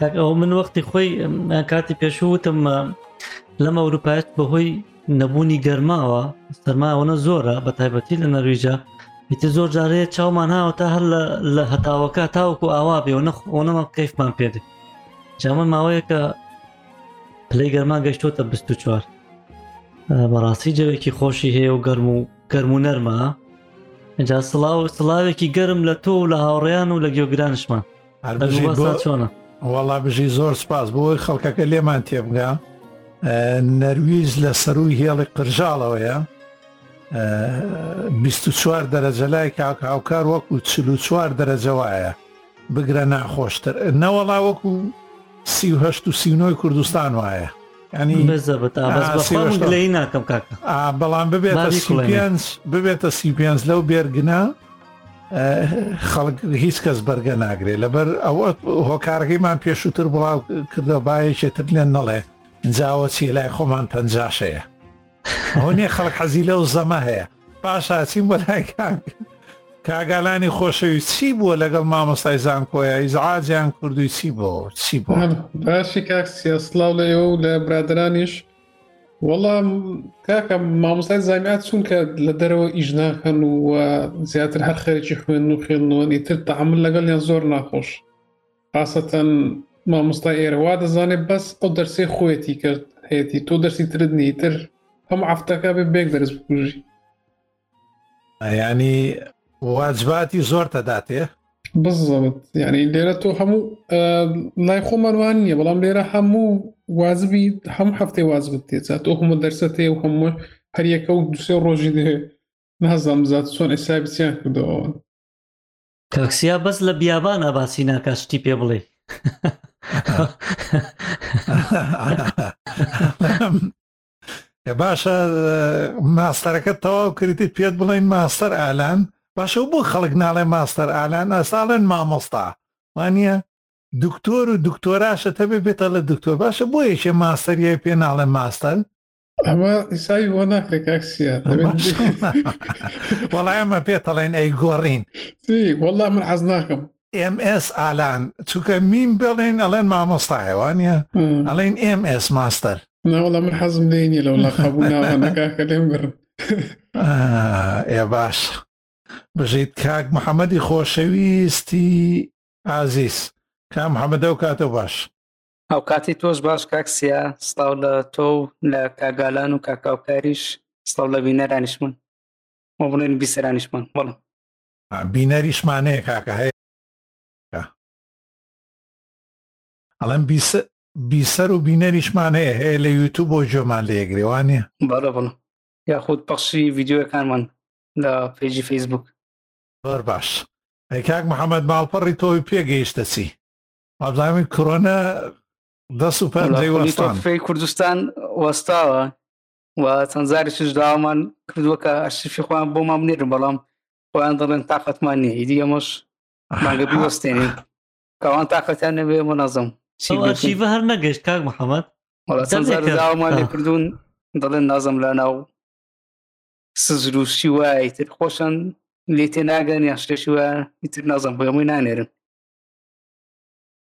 کاک ئەوە من وەختی خۆی کاتی پێشوو وتم لەم ئەوروپایت بەهۆی نەبوونی گەرماوە سەرماوەە زۆرە بە تایبەتی لە نەرویجە ئیتر زۆر جارەیە چاومان هاوە تا هەر لە هەتاوەکە تاوەکو ئاوا بێ و نەخ ئەوەنەما کەیفمان پێدێ جامە ماوەیەکە پلەی گەرما گەشتوتە 24 بەڕاستی جەوێکی خۆشی هەیە و گەرم و گەرم و نەرمە جا سڵاو سڵاوێکی گەرم لە تۆ و لە هاوڕێیان و لە گوێگرانشمان وەڵا بژی زۆر سپاس بۆی خەڵکەکە لێمان تێبگا نەرویز لە سەروی هێڵی قرژاڵەوەیە 24 دەرەجە لای کاک هاوکار وەکو 44 دەرەجە وایە بگرە ناخۆشتر نەوەڵا وەکو سیهشت و سینۆی کوردستان وایە ینی ناکەم کاکە بەڵام ببێت ببێتە سیپیانس لەو بێرگنا خەڵک هیچ کەس بەرگە ناگرێت لەبەر ئەو هۆکارەکەیمان پێشووتر بڵاو کردە باەکێتر لێن نەڵێ جاوە چی لای خۆمان پەنجاشەیە ئەو نیە خەڵک حەزی لەو زەمە هەیە پاشاچیم بە لای کاک کاگالانی خۆشەوی چی بووە لەگەڵ مامۆستای زانکۆیە ئیزعاجیان کردووی چی بۆ چی بۆ باسی کاک سیاسلااو لە ئێوە و لە برادرانیش وەڵام کاکە مامۆستای زانات چونکە لە دەرەوە ئیش ناکەن و زیاتر هەر خەرێکی خوێن و خوێندنەوەنی تر تەعامل لەگەڵیان زۆر ناخۆش خاصەتەن مامۆستا ئێرەوا دەزانێت بەس ئەو دەرسی خۆەتی کرد هەیەی تۆ دەرسی ترت نیتر هەم عفتەکە بێ بێک دەرس بکوژی ینی واجباتی زۆر تەداتێ بزەوت یعنی لێرە تۆ هەموو لای خۆمانوان نیە بەڵام لێرە هەموو وازبی هەم هەفتێ وازبت تێزات تۆ هەموو دەرسە تێ و هەموو هەریەکە و دوسێ ڕۆژی دێ نازام زات چۆن ئێستا بچیان کردەوە تاکسیا بەس لە بیابان ئاباسی ناکە شتی پێ بڵێ باشە ماستەرەکە تەواو کردی پێت بڵین ماستەر ئالان باشە بۆ خەڵک ناڵێ ماستەر ئالان ئەساڵێن مامۆستا وانە دکتۆر و دکتۆراشە تەبێ بێتە لە دکتۆر باشە بۆ یەکێ ماستەریە پێ ناڵێ ماستەر ئەمە ئیسای بۆ ناکە کاکسە وەڵایمە پێتەڵێن ئەی گۆڕین وەڵا من حەز ناکەم ئێم ئێس ئالان چووکە میم بڵێن ئەڵێن مامۆستایە وانە ئەڵێن ئێم ئێس ماستەر ناوەڵە من حەزم لێ نیە لەو لەقەبوو ناوانەکەکە لێم بڕ ئێ باش بژیت کاک محەممەدی خۆشەویستی ئازیز کا محەممەدە و کاتە باش ئەو کاتی تۆش باش کاکسیا سلااو لە تۆ و لە کاگالان و کاکاوکاریش سلااو لە بینەرانیشمان مۆبڵێن بیسەرانیشمان بەڵم بینەریش مانەیە کاکە هەیە ئەڵێم بیسەر و بینەریشمان هەیە هەیە لە یوتوب بۆ جۆمان لە یەگرێوانە بەڵە بڵ یاخود پەخشی ڤیددیوەکانمان لە پێجی فەیسبوک زۆر باش کاک محەممەد ماڵپەڕی تۆی پێگەیشتە چی مابزانین کۆرۆنا دەست و پەرزەی وەستان فی کوردستان وەستاوە و چەند زارێکیش داوامان کردووە کە ئەرشیفی خۆیان بۆمان بنێرن بەڵام خۆیان دەڵێن تااقەتمان نیە ئیدی ئەمەش ماگە بیوەستێنین کاوان تااقەتیان نەبێ منەزم ئەرشیڤە هەر نەگەشت کاک محەممەد داوامان لێ کردوون دەڵێن نازم لا ناو سزروشی وایە تر خۆشن لێ تێ ناگەن یان شتێکی وایە ئیتر نازم بۆ هەمووی نانێرن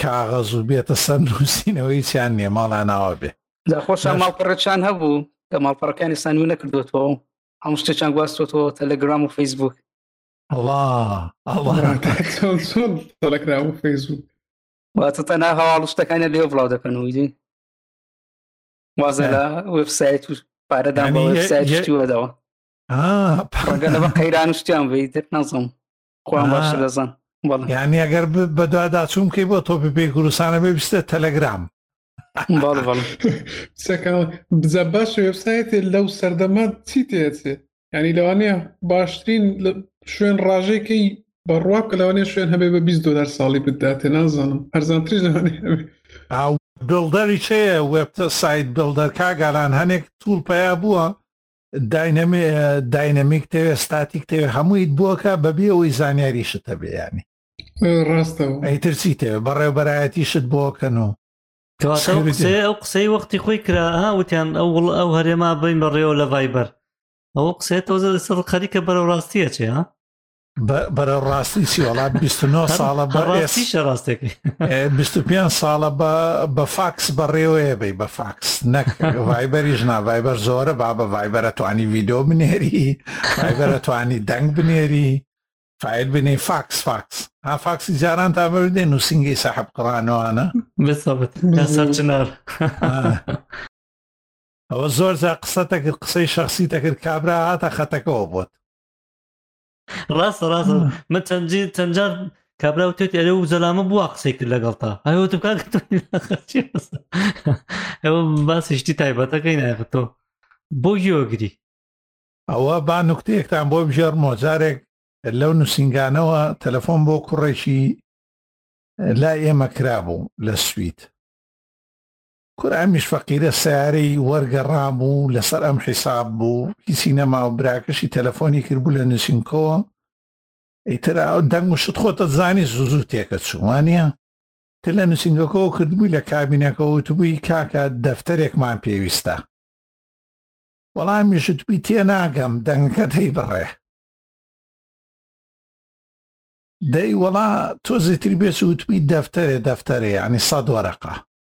کاغەز و بێتە سەر نووسینەوەی چیان نییە ماڵیان ناوە بێ لە خۆشە ماڵپەڕەچان هەبوو کە ماڵپەڕەکانی سانوی نەکردوێتەوە هەم شتێکیان گواستوەوە تەلەگرام و فەیسبوک تەلەگرام و فەیسبوک واتە تەنا هەواڵ شتەکانی لێ بڵاو دەکەن و دی وازە لە وبسایت و پارەدان بە وبسایت شتیوەدەوە ڕگەلەوە قەیران شتیان بی دەت نەزم خۆم باشتر دەزان بەڵێ یعنی ئەگەر ب- بەدواداچووم کەی بۆ تۆپی پێی کوردستانە بێ بیستە تەلەگرام بەڵێ بەڵێ سەکەڵ بزە باش وێبسایتێ لەو سەردەمە چی تێچێ ینی لەوانەیە باشترین لە- شوێن ڕاژەکەی بەڕوا بکە لەوانەیە شوێن هەبێ بە 20 دلار ساڵی بداتێ نازانم هەرزانتریش لەوانەیە هەبێ. ئاو بڵدەری چەیە وێبتە سایت بڵدەر کاگالان هەنێک توڵ پیا بووە داینەمی داینەمیک تەوێ ستاتیک تەوێ هەموویت بووەکە بەبێ ئەوەی زانیاری شتە بێیانی ڕاستەوە ئەیترسی تەوێ بەڕێوبەرایەتی شت بۆکەن و ئەو قسەی وەختی خۆی کرا ها وتیان ئەو وڵ ئەو هەرێما بین بەڕێەوە لە ڤایبەر ئەو قسەێت تۆزە لەسەر خەریکە بەرەو ڕاستیە چێ ها بەرە ڕاستی چی وڵات 29 ساڵە بە ڕاستیشە ڕاستێک 25 ساڵە بە بە فاکس بەڕێوەیە بی بە فاکس نەک ڤایبەری ژنا ڤایبەر زۆرە با بە ڤایبەرە توانی ڤیددیو بنێری ڤایبەرە توانی دەنگ بنێری فایل بنی فاکس فاکس ها فاکسی جاران تا بردێن و سنگی سەحب قڕانەوانە سەرچنار ئەوە زۆر جا قسەتە کرد قسەی شخصی دەکرد کابرا هاتە خەتەکەەوە بۆت ڕاستە ڕاستە من چەندجی چەندجار کابرا و تێت ئەرێ و زەلامە بووە قسەی کرد لەگەڵ تا ئەوتم کاک ئەوە باسی شتی تایبەتەکەی ناخەتەوە بۆ یۆگری ئەوە با نوکتەیەکتان بۆ بژێڕ مۆجارێک لەو نووسنگانەوە تەلەفۆن بۆ کوڕێکی لا ئێمە کرابوو لە سویت کورە ئەمیش فەقیرە سەیارەی وەرگەڕابوو لەسەر ئەم حیساب بوو هیچی نەماو براکەشی تەلەفۆنی کرد بوو لە نسینکۆوە ئیتر ئەو دەنگ و شت خۆتە زانی زوو زوو تێکە چوو وانە تر لە نووسنگەکەەوە کردبووی لە کابینەکە وتبووی کاکە دەفتەرێکمان پێویستە وەڵامی شتبی تێ ناگەم دەنگەکە دەی بڕێ دەی وەڵا تۆزیتری بێچ وتبی دەفتەرێ دەفتەرێ ینی سەد وەرەقە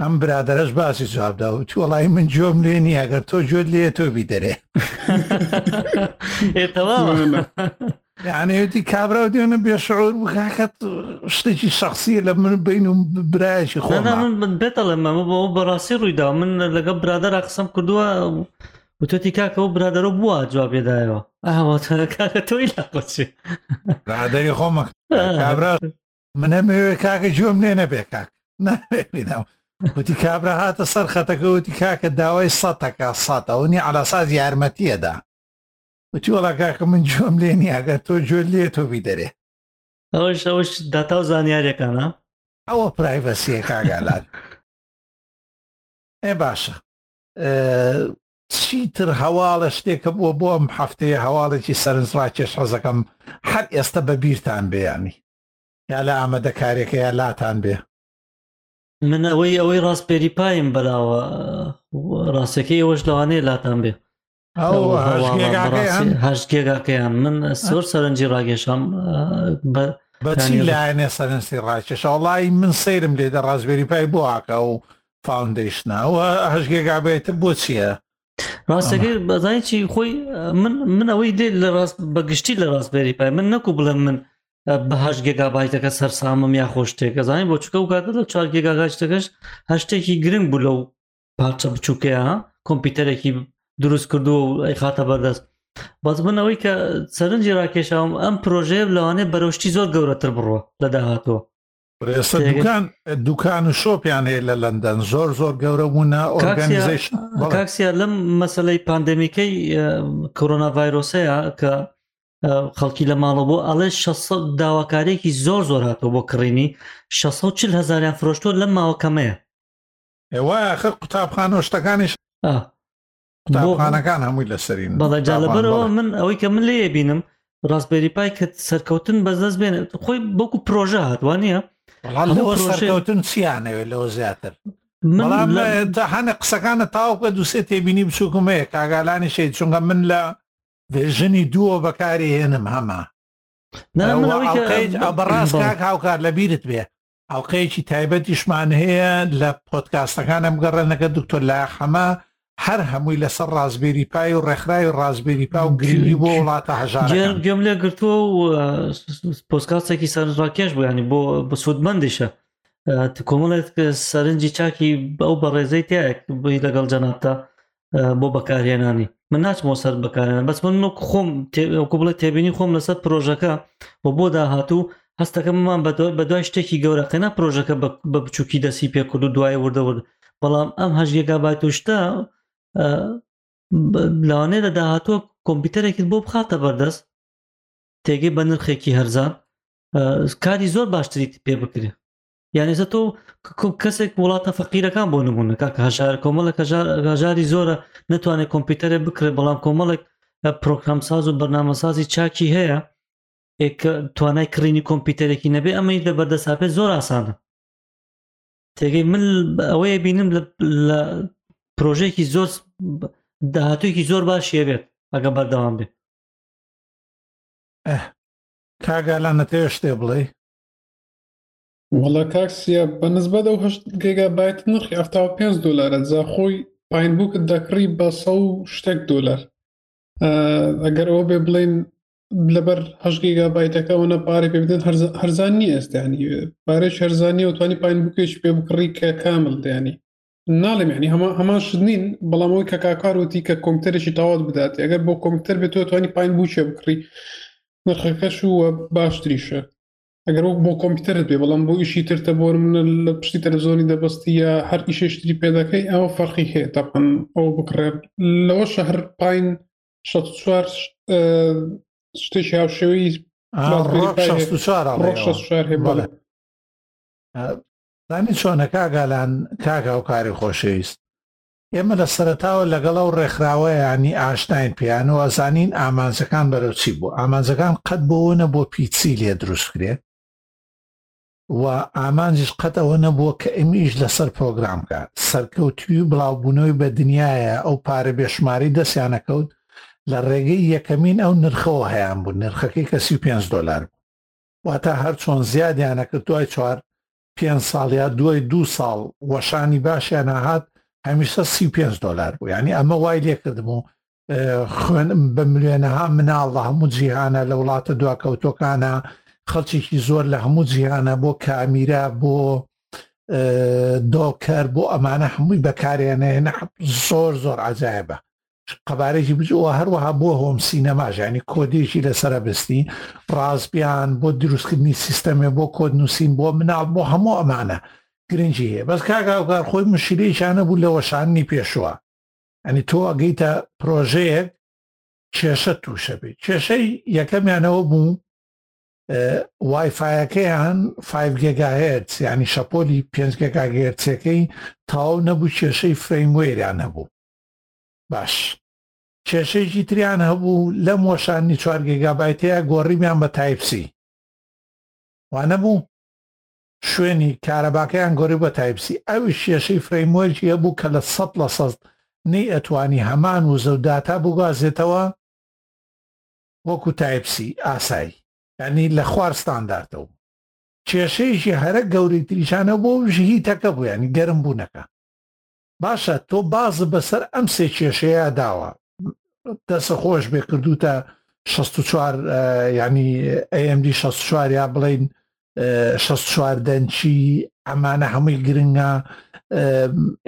ئەم برادرەش باسی جوابدا و تو وڵی من جۆم لێ نییە گەر تۆ جۆت لێ تۆ بیدەرێ یانەتی کابرا و دێنە بێشعور بکەکەت شتێکی شخصی لە من بین و برایشی خۆ من بێتەڵێ مەمە بۆ بەڕاستی ڕوویدا من لەگە برادر قسم کردووە وتەتی کاکە و برادرە بووە جواب لێدایەوە ئاواتەکە تۆی لەقچێ برادری خۆمە کابرا منە مەوێ کاکە گوێم لێ نەبێ کاک ناوێناو وتی کابرا هاتە سەر خەتەکە وتی کاکە داوای سەتەکە سات ئەوەنی علاساز یارمەتیەدا وتی وڵا کاکە من جۆم لێ نیاگە تۆ جۆ لێ تۆبی دەرێ ئەوش ئەوش داتا و زانیارەکانە ئەوە پرایڤەسیە کاگالات ئێ باشە چیتر هەواڵە شتێکە بووە بۆ ئەم هەفتەیە هەواڵێکی سەرنجڕاکێش حەزەکەم هەر ئێستا بە بیرتان بێیانی یا لە ئامادە کارێکە یا لاتان بێ من ئەوەی ئەوەی ڕاستپێری پایم بەراوە ڕاستەکەی ئەوەش لەوانەیە لاتان بێ هەشتگێگاکەیان من سۆر سەرنجی ڕاگەشام بە بەچی لایەنێ سەرنسی ڕاکێشە وڵی من سەیرم لێ دە ڕاستبێری پای بۆ هاکە و فاوندەیشنە ئەو هەژگێگا بێتر بۆ چییە؟ ڕاستەکەی بەزای چی خۆی من من ئەوەی دێ لە ڕاست بەگشتی لە ڕاستبێری پای من نەکو بڵێم من بە هەش گێگابایتەکە سەرسامم یا خۆشتێکە زانین بۆ چکە و کاتە لە چار گێگاگاشتەکەش هەشتێکی گرنگ بوو لەو پارچە بچووکەیە کۆمپیوتەرێکی دروست کردووە و ئەی خاتە بەردەست بەس من ئەوەی کە سەرنجی ڕاکێشاوم ئەم پرۆژەیە لەوانێ بەرەشتی زۆر گەورەتر بڕوە لە داهاتوە ئێستا دوکان دوکان و شۆپیان هەیە لە لەندەن زۆر زۆر گەورە بوونە ئۆرگانیزیشنسیار لەم مەسلەی پاندەمیکەی کۆرۆنا ڤایرۆسەیە کە خەڵکی لە ماڵە بۆ ئەڵێ داواکارێکی زۆر زۆر هاتەوە بۆ کڕینی 640 هزاریان فرۆشتۆ لەم ماوە کەمەیە ئێوە قوتابخانۆشتەکانیش قوتابخانەکان هەمووی لەسەرین بەڵێ جالەبەرەوە من ئەوەی کە من لێ بینم ڕاستبێری پای کە سەرکەوتن بەزەست بێن خۆی بەکو پرۆژە هاتوان نیە سەرکەوتن چیانەوێت لەوە زیاتر هەنە قسەکانە تاوکە دووسێ تێبینی بچووکمەیە کاگالانی شەید چونگە من لە ژنی دووە بەکاری هێنم هەمە بەڕاست کاک هاوکار لە بیرت بێ ئەڵقەیەکی تایبەتیشمان هەیە لە پۆتکاستەکان ئەم گەڕێنەکە دکتۆر لایق حەمە هەر هەمووی لەسەر ڕازبێری پای و ڕێکخراوی ڕازبێری پا و گرنگی بۆ وڵاتە هەژارەکان گەم لێ گرتووە و پۆتکاستێکی سەرڕاکێش بوو ینی بۆ بەسوودمەندیشە کۆمەڵێت سەرنجی چاکی ئەو بەڕێزەی تایەک بی لەگەڵ جەنابتا بۆ بەکارهێنانی من ناچمەوە سەر بەکارێنە بەس من خۆم تێکو بڵێ تێبینی خۆم لەسەر پرۆژەکە و بۆ داهاتوو هەستەکە ممان بە دوای شتێکی گەورە قەنا پرۆژەکە بە بچووکی دەسی پێکرد و دوای وردەورد بەڵام ئەم هەژیەکە بای توشتا لاوانێ لە داهاتوە کۆمپیوتەرێکت بۆ بخاتە بەردەست تێگەی بە نرخێکی هەرزان کاری زۆر باشتری پێ بکرێ یعنی ئێستا تۆ ک- ک- کەسێک وڵاتە فەقیرەکان بۆ نمونە کاکە هەژار کۆمەڵێک هەژار هەژاری زۆرە نەتوانێت کۆمپیوتەرێ بکرێ بەڵام کۆمەڵێک ە، پرۆگرام ساز و بەرنامە سازی چاکی هەیە ئێ کە توانای کڕینی کۆمپیوتەرێکی نەبێ ئەمەی لە بەردەساپێ زۆر ئاسانە تێگەی من ئەوەیە بینم لە لە پرۆژێکی زۆر داهاتوێکی زۆر باشیە بێت ئەگە بەردەوام بێت ئەه کاگالانەتەوێ شتێ بڵێ وەڵا کاک سیا بە نسبەت ئەو هەشت گێگا بایت نرخی حەفتا و پێنج دۆلارە جا خۆی پاین بووکت دەکڕی بە سە و شتێک دۆلار ئەگەر ئەوە بێ بڵێن لەبەر هەش گێگا بایتەکە ئەوەنە پارە پێ بدەن هەرزان نییە ئێستانی پارەی شەرزانانی و توانی پاین بووکێکی پێ بکڕی کە کامل دەیانی ناڵێم ینی هەما هەمان شت نین بەڵامەوەی کە کاکار وتی کە کۆمپتەرێکی تاوات بدات ئەگەر بۆ کۆمپتەر بێت تۆ توانی پاین بووکێ بکڕی نرخەکەش و باشتریشە ئەگەر وەک بۆ کۆمپیوتەرت بێ بەڵام بۆ ئیشی ترتە بۆ منە لە پشتی تەلەڤزۆنی دەبستی یا هەر ئیشێشتری پێدەکەی ئەوە فەرقی هەیە تاقن ئەو بکڕێ لەوە شەهر پاین شە چوار شتێکی هاوشێوەی زانی چۆنە کاگالان کاگا و کاری خۆشەویست ئێمە لە سەرەتاوە لەگەڵ ئەو ڕێکخراوەیانی ئاشناین پێیان و ئەزانین ئامانجەکان بەرەو چی بوو ئامانجەکان قەت بۆ ئەوە نەبووە پیتسی لێ دروست کرێت و ئامانجیش قەت ئەوە نەبووە کە ئەمیش لەسەر پرۆگرام کە سەرکەوتوی و بڵاوبوونەوەی بە دنیاە ئەو پارە بێشماری دەستیانەکەوت لە ڕێگەی یەکەمین ئەو نرخەوە هەیان بوو نرخەکەی کە 35 دلار بوو واتە هەرچۆن زیادیانەکرد دوای چوار پێنج ساڵ یا دوای دوو ساڵ وەشانی باشیان هاهات هەمیشە سی و پێنج دۆلار بوو ینی ئەمە وای لێکردم و خوێن بە ملوێنەها مناڵ لە هەموو جیهانە لە وڵاتە دواکەوتۆکانە خەڵکێکی زۆر لە هەموو جیهانە بۆ کامیرا بۆ دۆکەر بۆ ئەمانە هەمووی بەکارێنێنە زۆر زۆر عجاایبە قەبارەی بجووە هەروەها بۆ هۆم سینەما ژانی کۆدێکی لەسرە بستی ڕازپیان بۆ دروستکردنی سیستەمێ بۆ کۆد نووسین بۆ مناڵ بۆ هەموو ئەمانە گرنگی هەیە بەس کاگاوگار خۆی مشیرێکیانە بوو لە وەشاننی پێشووە ئەنی تۆ ئەگەیتە پرۆژەیەک کێشە تووشە بێ کێشەی یەکەمیانەوە بوو وایفاەکەیان 5 گگاهرت ینی شەپۆلی 5 گگاگرچەکەی تاو نەبوو کێشەی فرەیموەیران نەبوو باش کێشەیەکی تریان هەبوو لەم وەشانی چوار گێگابایتەیە گۆڕیمیان بە تایپ سی وانەبوو شوێنی کارەباکەیان گۆری بە تایپسی ئەوی شێشەی فرەیمۆرکی هەبوو کە لە سە لە سەست نەی ئەتوانی هەمان وزە و داتا بگوازێتەوە وەکو تایپسی ئاسایی ینی لە خوار ستاندارتەوە کێشەیەکی هەرە گەورەی تریشانە بۆ ژهیتەکە بوو ینی گەرم بوونەکە باشە تۆ بازت بەسەر ئەم سێ کێشەیە داوە دەسە خۆش بێ کردوتە 64 ینی ئەMD 64 یا بڵین 64 دەنچی ئەمانە هەمووی گرنگە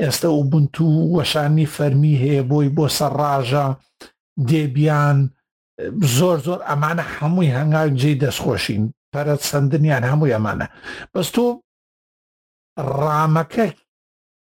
ئێستا و بنت و وەشانی فەرمی هەیە بۆی بۆ سەر ڕژە دێبیان زۆر زۆر ئەمانە هەمووی هەنگاو جێ دەستخۆشین پەرەت سندنیان هەمووی ئەمانە بەس تۆ ڕامەکە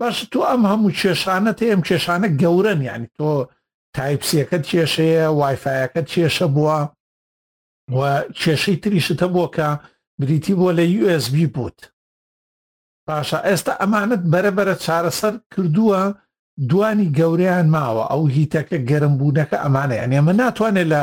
باشە تۆ ئەم هەموو کێشانەت هەیە ئەم کێشانە گەورەن یعنی تۆ تایپسیەکەت کێشەیە وایفایەکەت کێشە بووە و کێشەی تریشتە بۆ کە بریتی بۆ لە USB بوت باشە ئێستا ئەمانەت بەرەبەرە چارەسەر کردووە دوانی گەوریان ماوە ئەو هیتەکە گەرمبوونەکە ئەمانەیان ئێمە ناتوانێت لە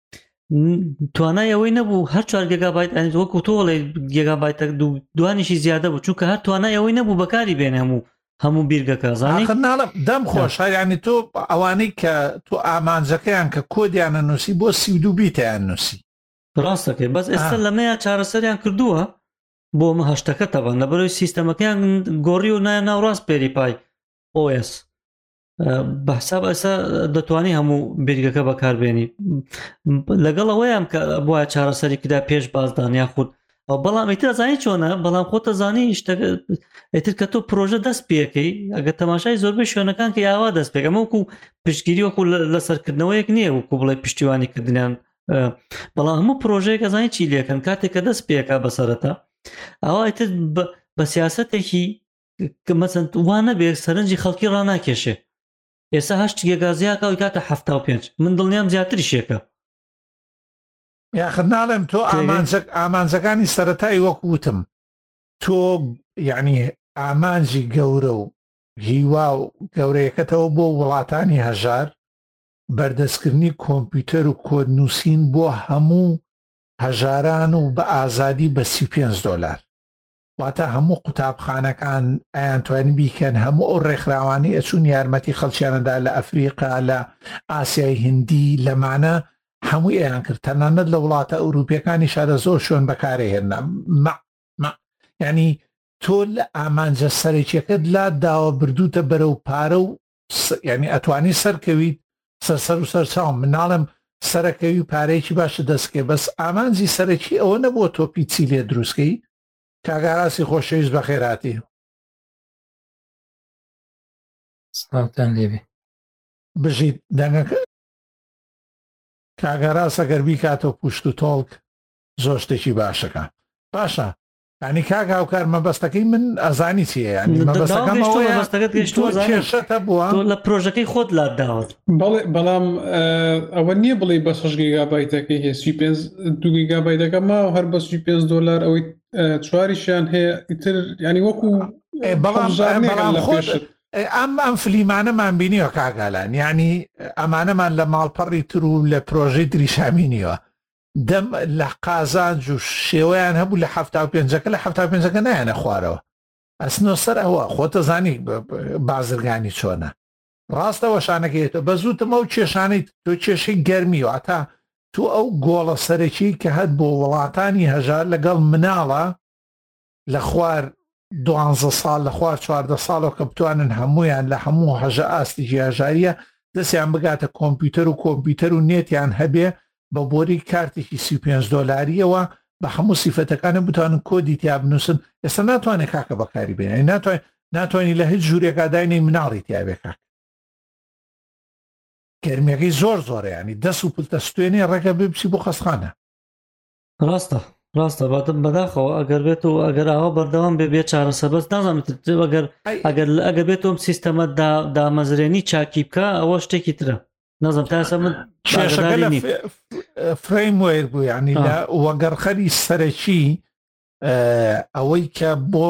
توانای ئەوەی نەبوو هەر چوار گگابایت ئەنج وەکو تۆڵێ گگابایت دوو دوانیشی زیادە بوو چونکە هەر توانای ئەوەی نەبوو بەکاری بێن هەموو هەموو بیرگەکە زانانی آخر ناڵم دەم خۆش هەیانی تۆ ئەوانەی کە تۆ ئامانجەکەیان کە کۆدیانە نووسی بۆ سی و دوو بیتیان نووسی ڕاستەکەی بەس ئێستا آه. لەمەیان چارەسەریان کردووە بۆ مە هەشتەکە تەبان لە بەرەوەی سیستەمەکەیان گۆڕی و نایە ناوڕاست پێری پای OS بە حساب ئەسا دەتوانانی هەموو بیرگەکە بەکاربێنی لەگەڵ ئەوەیان کە بواە چارەسەری کدا پێش بازدان یاخود ئەو بەڵام ئیتر زانانی چۆنە بەڵام خۆتە زانی ئیتر کە تۆ پرۆژە دەست پێەکەی ئەگە تەماشای زۆربەی شوێنەکان کە یاوا دەست پێ ئەمە وکو پشتگیری وەکو لە سەرکردنەوەیەک نییە وکو بڵێ پشتیوانی کردنیان بەڵام هەموو پرۆژەیە کە زانانی چی لەکەن کاتێک کە دەست پێکا بەسەرەتا ئەوە ئیتر بە سیاستێکی کە مەسەن وا نەبێ سەرنجی خەڵکی ڕاناکێشێ ئێستا هەشت گێگا زیاکە و کاتە حەفتا و پێنج من دڵنیام زیاتریشێکە یاخر ناڵێم تۆ ئامانجەک ئامانجەکانی سەتای وەک وتم تۆ یعنی ئامانجی گەورە و هیوا و گەورەیەکەتەوە بۆ وڵاتانی هەژار بەردەستکردنی کۆمپیوتەر و کۆد نووسین بۆ هەموو هەژاران و بە ئازادی بە سی پێ دلار واتە هەموو قوتابخانەکان ئەیان توانین بیکەن هەموو ئەو ڕێکخراوانی ئەچون یارمەتی خەڵکیانەدا لە ئەفریقا لە ئاسیای هندی لەمانە هەموو ئەیان کرد تەنانەت لە وڵاتە ئەوروپیەکانی شارە زۆر شوێن بەکارێ هێنا ینی تۆ لە ئامانجە سەرەکیەکەت لا داوە بردوتە بەرەو پارە و یانی ئەتوانی سەرکەویت سەر سەر و سەر چاوم من ناڵێم سەرەکەوی و پارەیەکی باشە دەستکێ بەس ئامانجی سەرەکی ئەوە نەبووە تۆپی چی لێ دروستکەی کاگاراسی خۆشەویست بە خێراتی سڵاوتان لێبێ بژیت دەنگەکە کاگەراسە گەربی کاتۆ پوشت و تۆڵک زۆر شتێکی باشەکە باشە یانی کاک هاوکار مەبەستەکەی من ئەزانی چیە یانی مەبەستەکەم ئەوەیەشتە بووە لە پرۆژەکەی خۆت لا داوە بەڵێ بەڵام ئەوە نییە بڵێ بە شش گیگابایتەکەی هەیە سی پێ دو گیگابایتەکە ماوە هەر بە سی پێ دلار ئەوەی چواریشیان هەیە ئیتر ینی وەکو بەڵام بەڵام خۆش ئەم ئەم فلیمانەمان بینیوە کاگالان ینی ئەمانەمان لە ماڵپەڕی تر و لە پرۆژەی دریشامینیوە دەم لە قازانج و شێوەیان هەبوو لە هەفتا و پێنجەکە لە هەفتا پێنجەکە نایەنە خوارەوە ئەسنۆ سەر ئەوە خۆتەزانی بازرگانی چۆنە ڕاستەوە شانەکەێتە بە زووتمە و کێشانەی تۆ کێشەی گەرمی و ئاتا تۆ ئەو گۆڵە سەرەکی کە هەت بۆ وڵاتانی هەژار لەگەڵ مناڵە لە خوار دوانزە ساڵ لە خوار چواردە ساڵەوە کە بتوانن هەمویان لە هەموو هەژە ئاستی ژیاژاریە دەستیان بگاتە کۆمپیوتەر و کۆمپیوتەر و نێتیان هەبێ بە بۆری کارتێکی سی پێنج دۆلاریەوە بە هەموو سیفەتەکانە بتوانن کۆدی تیا بنووسن ئێستا ناتوانێت کاکە بەکاری بێنێ ناتوان ناتوانانی لە هیچ ژوورێکا داینەی مناڵی تیاێ کاک گرمەکەی زۆر زۆریانی دەست و پلتەستێنێ ڕێگە بپسی بۆ خەستخانە ڕاستە ڕاستە بەدم بەداخەوە ئەگەر بێت و ئەگەر ئەوە بەردەوام بێ بێ چارە سەبەت نازانم ئەگەر ئەگەر ئەگە بێت تۆم سیستەمە دامەزرێنی چاکی بکە ئەوە شتێکی ترە نازم تاسە من فرەیم وەر بوو ینی لە وەگەڕخەری سەرەکی ئەوەی کە بۆ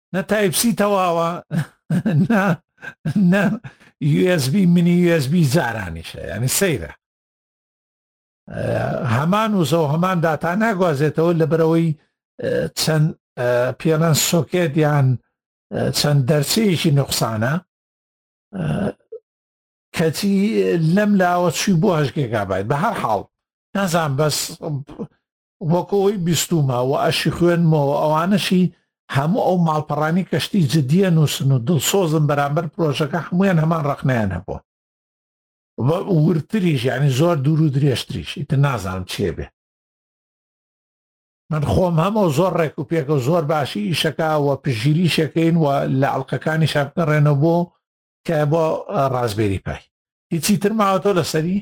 نە تایپ سی تەواوە نە نە USB منی USB زارانیشە ینی سەیرە هەمان وزە و هەمان داتا ناگوازێتەوە لە بەرەوەی چەند پێڵەن سۆکێت یان چەند دەرچەیەکی نقصانە کەچی لەم لاوە چوی بۆ هەشگێکابیت بە هەر حاڵ نازان بەس وەک ئەوەی بیستوومە و ئەشیخوێنمەوە ئەوانەشی هەموو ئەو ماڵپەڕانی کە شتی جدی ئەنووسن و دڵسۆزن بەرامبەر پرۆژەکە هەموویان هەمان ڕەخنەیان هەبووە و ورتریش یعنی زۆر دوور و درێژتریش ئیتر نازانم چێ بێ من خۆم هەمە و زۆر ڕێک و پێکە و زۆر باشی ئیشەکە و پژگیری شەکەین و لە ئەڵلقەکانی شابگەڕێنە بۆ کە بۆ ڕازبێری پای هیچی تر ماوەتەوە لەسەری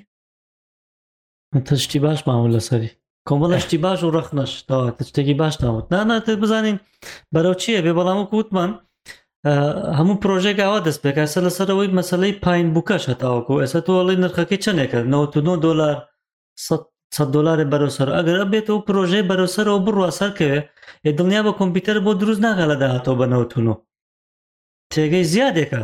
تشتی باش ماوە لەسەری کۆمەڵە شتی باش و ڕخنەش تاوا شتێکی باش ناوت ناناتێت بزانین بەرەو چییە بێ بەڵام و کووتمان هەموو پرۆژێک ئاوا دەست پێکاسە لەسەرەوەی مەسلەی پایین بووکەش هەتاوەکو ئێستا تۆڵی نرخەکەی چنێکە 99 دلار 100 دلارێ بەرەسەر ئەگەر بێت و پرۆژەی بەرەسەرەوە بڕوا سەرکەوێ ئێ دڵنیا بە کۆمپیوتەر بۆ دروست ناکە لە داهاتەوە بە 99 تێگەی زیادێکە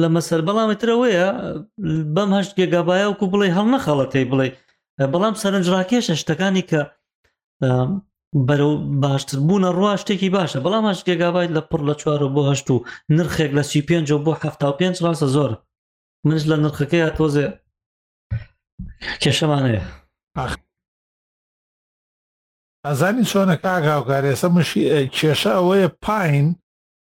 لەمەسەر بەڵامی ترەوەیە بەم هەشت گێگابایە وکو بڵێ هەڵ نەخەڵەتەی بڵێ بەڵام سەرنجڕاکێشە شتەکانی کە بەرەو باشتر بوونە ڕوا شتێکی باشە بەڵام هەش گێگابایت لە پڕ لە چوارەوە بۆ هەشت و نرخێک لە سی پێنج بۆ ه پێ ڕاستە زۆر منش لە نرخەکەی تۆزێ کێشەمانەیە ئەزانی چۆنە کاگاوکارێسە مشی کێشە ئەوەیە پاین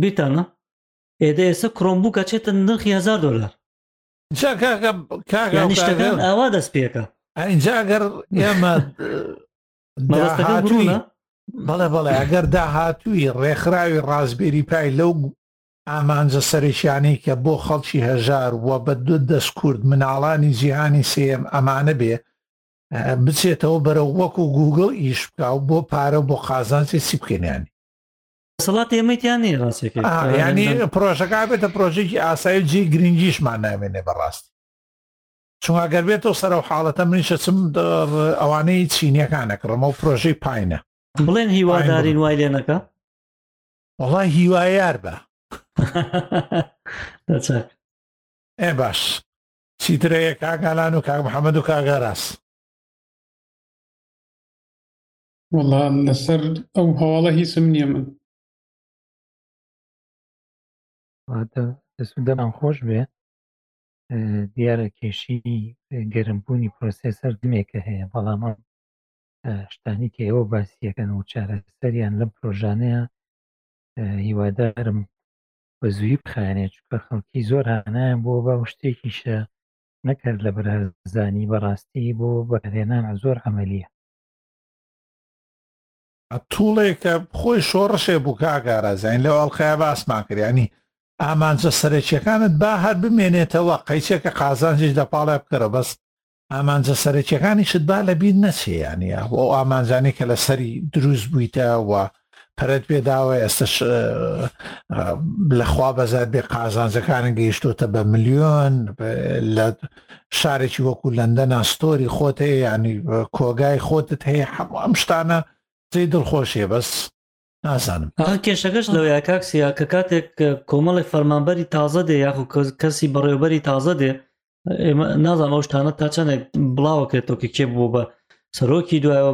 بیرتانە ئێدە ئێسە کرۆمبوک ئەچێتە نرخی هەزار دۆلار جا کاکە کاکە یانی شتەکان ئاوا دەست پێکە ئەجا گەر ئێمە مەبەستەکە بڕونە بەڵێ بەڵێ ئەگەر داهاتووی ڕێکخراوی ڕازبێری پای لەو ئامانجە سەرکیانی کە بۆ خەڵکی هەژار و بە دو دەست کورد مناڵانی جیهانی سم ئەمانە بێ بچێتەوە بەرە وەکو گوگڵ ئیش بکە و بۆ پارە و بۆ قازانسی چی بکەێنیانی سەڵات ئێمەی تیان نیە ڕاستەکە ینی پرۆژەکە بێتە پرۆژێکی ئاسایی جێ گرنگیشمان نامێنێ بەڕاست چونگە گەر بێتەوە سەر و حاڵەتە منیشە چم ئەوانەی چینیەکانەکە ڕمە و پرۆژەی پایینە بڵێن هیوادارین وای لێنەکە وڵی هیوایار بە ئێ باش چیترەیە کاگالان و کاک محەممەد و کاگەراست وەڵا لەسەر ئەو هەواڵە هیچم نییە من واتە دەست و دەمان خۆش بێ اه، دیارە کێشی اه، گەرمبوونی پرۆسێسەر دمێکە هەیە بەڵام ئەم اه، شتانی کە ئێوە باسیەکەن و چارەسەریان لەم پرۆژانەیە اه، هیوادارم بە زووی بخایەنێ چکە خەڵکی زۆر هانایان بۆ بە و شتێکیشە نەکرد لە برازانی بەڕاستی بۆ بەکارهێنان زۆر عملیە توڵێ کە خۆی شۆڕشێ بوو کە ئاگارازین لەو ئەڵلقەیە باسمان کریانی ئامانجە سەرەکیەکانت با هەر بمێنێتەوە قەیچێکە قازانجیش لە پاڵێ بکەرە بەس ئامانجە سەرەکیەکانی شت با لە بیر نەچێ یانە بۆ ئامانجانی کە لە سەری دروست بوویتە و پەرەت پێ داوە ئێستش لەخوا بەزار بێ قازانجەکانە گەیشتوتە بە ملیۆن لە شارێکی وەکو لەندە ناستۆری خۆت هەیە ینی کۆگای خۆتت هەیە هەموو ئەم شتانە جێ دڵخۆشیە بەس نازانم ئەخ کێشەکەش لەوەیە کاکسیا کە کاتێک کۆمەڵی فەرمانبەری تازە دێ یاخو کەسی بەڕێوبەری تازە دێ نازانم ئەو شتانە تا چەندێک بڵاوەکرێتەوە کە کێ بوو بە سەرۆکی دوایەوە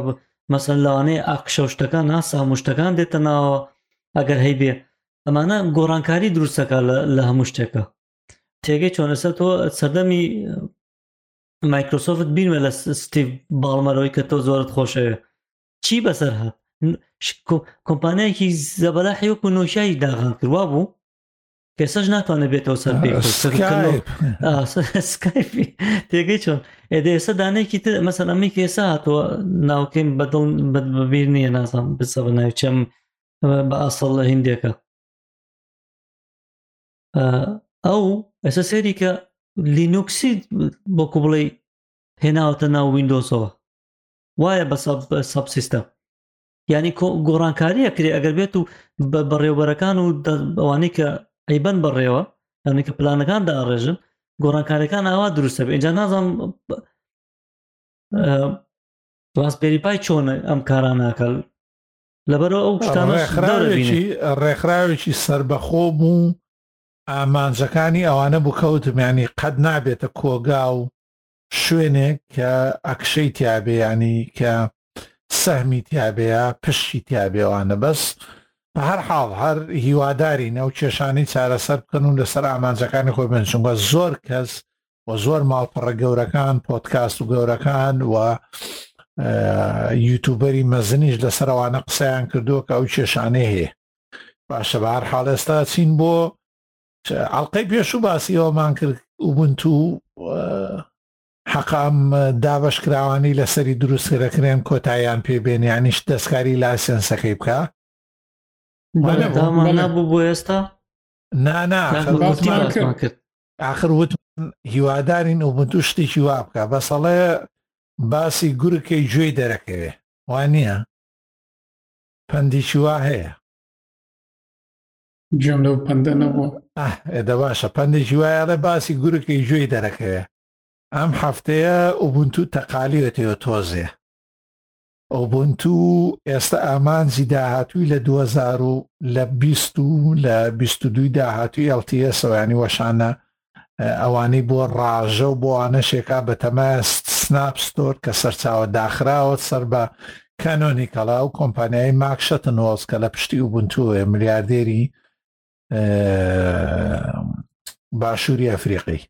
مەسەن لەوانەیە ئاقشە شتەکان ناسا مشتەکان دێتە ناوە ئەگەر هەیبێ ئەمانە گۆڕانکاری دروستەکە لە هەموو شتێکە تێگەی چۆنەسە تۆ سەردەمی مایکرۆسۆفت بینوە لە ستیڤ باڵمەرەوەی کە تۆ زۆرت خۆشەوێ چی بەسەر هات کۆمپانیایەکی زەبەلاحی وەکو نۆشایی داغان کردوا بوو ئێسش ناتوانێت بێتەوە سەر پێی خۆسکایپی تێگەی چۆن ئێدە ئێستا دانێکی تر مەسەن ئەمەی ئێسا هاتووە ناوکەین بەدڵ بەبیر نییە نازانم بسە بە ناوچەم بە ئاسەڵ لە هندێکە ئەو ئێستا سێری کە لینوکسی بۆکو بڵێ هێناوەتە ناو وینندۆسەوە وایە بە سەب سیستەم یعنی گۆڕانکاری ئەکرێ ئەگەر بێت و بە بەڕێوبەرەکان و ئەوانەی کە ئەیبەن بەڕێوە ئەنی کە پلانەکان داڕێژن گۆڕانکارەکان ئاوا دروستە بێ ئەجا نازان ڕاستپێری پای چۆنە ئەم کاراناکەل لەبەرەوە ئەو شتانەخراوێکی ڕێکخراوێکی سربەخۆ بوو ئامانجەکانی ئەوانە بکەوتمیانی قەت نابێتە کۆگا و شوێنێک کە ئەکشەی تیابێ ینی کە سەهمی تیابێە پشتی تیابێوانە بەس بە هەر حاڵ هەر هیواداری نەو کێشانی چارەسەر بکەن و لەسەر ئامانجەکانی خۆی بن چونگە زۆر کەس و زۆر ماڵپەڕە گەورەکان پۆتکاست و گەورەکان و یوتوبەری مەزنیش لەسەروانە قسەیان کردووە کە ئەو کێشانەی هەیە باشە بە هەر حاڵ ئێستا چین بۆ ئەڵلقەی پێشوو باسی ئەوەمان کرد وبنت و حەقام دابش کراوانی لەسەری دروست کرەکرێن کۆتاییان پێ بێن یانیش دەستکاری لاسێنسەکەی بکە نەبوو بۆ ئێستا نانا کرد آخر وت هیوادارین و بنتو شتێکی وا بکە بەسەڵێ باسی گورکەی گوێی دەرەکەوێ وانە پەندیکی وا هەیە گوێم لەو پەندە نەبوو. ئاه ئێدە باشە پەندێکی وای ئەڵێ باسی گورگی گوێی دەرەکەوێ ئەم هەفتەیە ئوبونتو تەقالیوەتەوە تۆزێ ئوبونتو ئێستا ئامانجی داهاتووی لە دوو هەزار و لە بیست و لە بیست و دووی داهاتووی ئەڵتیەسەوە ینی وەشانە ئەوانەی بۆ ڕاژە و بۆ ئانەشێکا بەتەما سناپ ستۆر کە سەرچاوە داخراوە سەر بە کانۆنی کەڵا و کۆمپانیایی ماکشەتن وەڵز کە لە پشتی و بنتوێ ملیاردێری باشووری ئەفریقی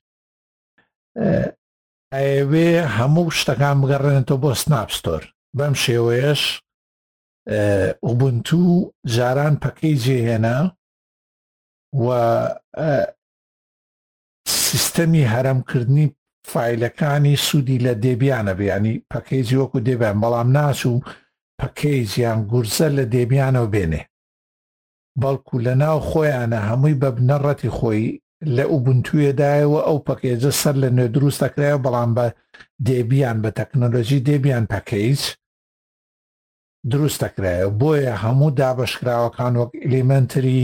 ئەوێ هەموو شتەکان بگەڕێنێتەوە بۆ سناپ ستۆر بەم شێوەیەش ئوبنتو جاران پەکەی جێهێنا و سیستەمی هەرەم کردنی فایلەکانی سوودی لە دێبیانە بیانی پەکەیجی وەکو دێبیان بەڵام ناچوو پەکەیجیان گورزە لە دێبیانەوە بێنێ بەڵکو لە ناو خۆیانە هەمووی بە بنەڕەتی خۆی لە ئوبنتوێدایەوە ئەو پەکەیجە سەر لە نوێ دروست دەکرایە بەڵام بە دێبیان بە تەکنۆلۆژی دێبیان پەکەیج دروست دەکرایە بۆیە هەموو دابشکراوەکان وەک ئلیمنتری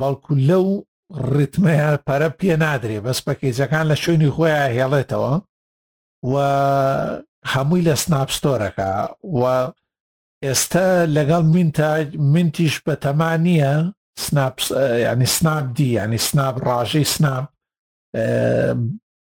بەڵکو لەو ڕیتمەیە پەرە پێ نادرێ بەس پەکەیجەکان لە شوێنی خۆیان هێڵێتەوە و هەمووی لە سناپستۆرەکە و ئێستا لەگەڵ مینتاج منتیش بە تەما نییە سناپ ینی سناپ دی ینی سناپ ڕژەی سناپ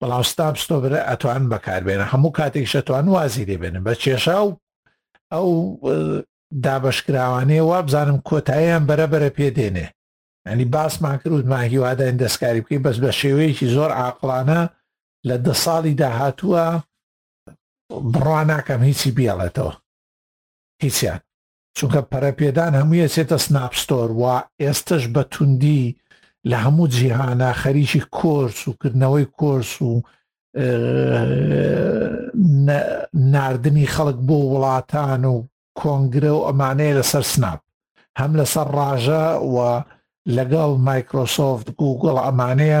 بەڵام ستامپ ستۆبرە ئەتوان بەکاربێنە هەموو کاتێکش ئەتوان وازی لێبێنن بە کێشا و ئەو دابشکراوانەیە وابزانم کۆتاییان بەرەبەرە پێ دێنێ ئەنی باسمان کرد ما هیواداین دەستکاری بکەی بەس بە شێوەیەکی زۆر عقلانە لە دە ساڵی داهاتووە بڕوا ناکەم هیچی بیاڵێتەوە هیچیان چونکە پەرەپێدان هەمووی ئەچێتە سناپ ستۆر و ئێستش بە توندی لە هەموو جیهانە خەریکی کۆرس و کردنەوەی کۆرس و نردنی خەڵک بۆ وڵاتان و کۆنگرە و ئەمانەیە لەسەر سناپ هەم لەسەر ڕاژە و لەگەڵ مایکرۆسۆفت گوگڵ ئەمانەیە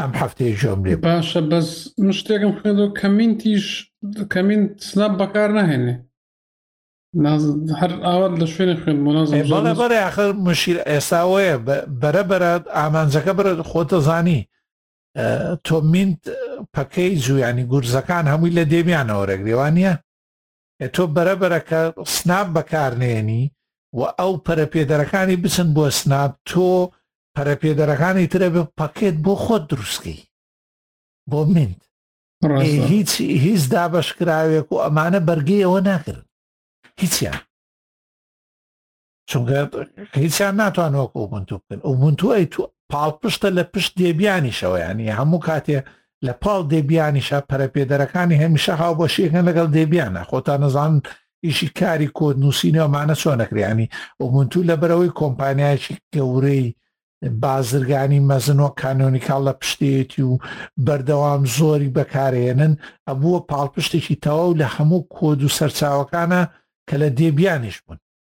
ئەم هەفتەی جۆم لێ باشە بەس من شتێکم خوێندەوە کەمینتیش کەمین سناپ بەکار ناهێنێ هەر ئاوات لە شوێنە خوێن بەڵێ بەڵێ ئەخر مشیر ئێساوەیە بەرە بەرە ئامانجەکە بەرە خۆتە زانی تۆ منت پەکەی جویانی گورزەکان هەمووی لە دێبیانەوە رێگرێوانە تۆ بەرە بەرە کە سناپ بەکارنێنی و ئەو پەرەپێدەرەکانی بچن بۆ سناپ تۆ پەرەپێدەرەکانی ترە بە پاکێت بۆ خۆت دروستکەی بۆ منت هیچ هیچ دابشکراوێک و ئەمانە بەرگەی ئەوە ناکرن هیچیان چونکە هیچیان ناتوان وەکو ئۆبنتو بکەن ئۆبنتو ئەی تو پاڵ پشتە لە پشت دێبیانیشەوە ینی هەموو کاتێ لە پاڵ دێبیانیشە پەرەپێدەرەکانی هەمیشە هاو بەشیەکەن لەگەڵ دێبیانە خۆتان نەزان ئیشی کاری کۆت نووسینەوەمانە چۆنەکریانی ئۆبنتو لە بەرەوەی کۆمپانیایکی گەورەی بازرگانی مەزن و کانۆنیکاڵ لە پشتێتی و بەردەوام زۆری بەکارێنن ئەبووە پاڵپشتێکی تەواو لە هەموو کۆد و سەرچاوەکانە کە لە دێبیانیش بوون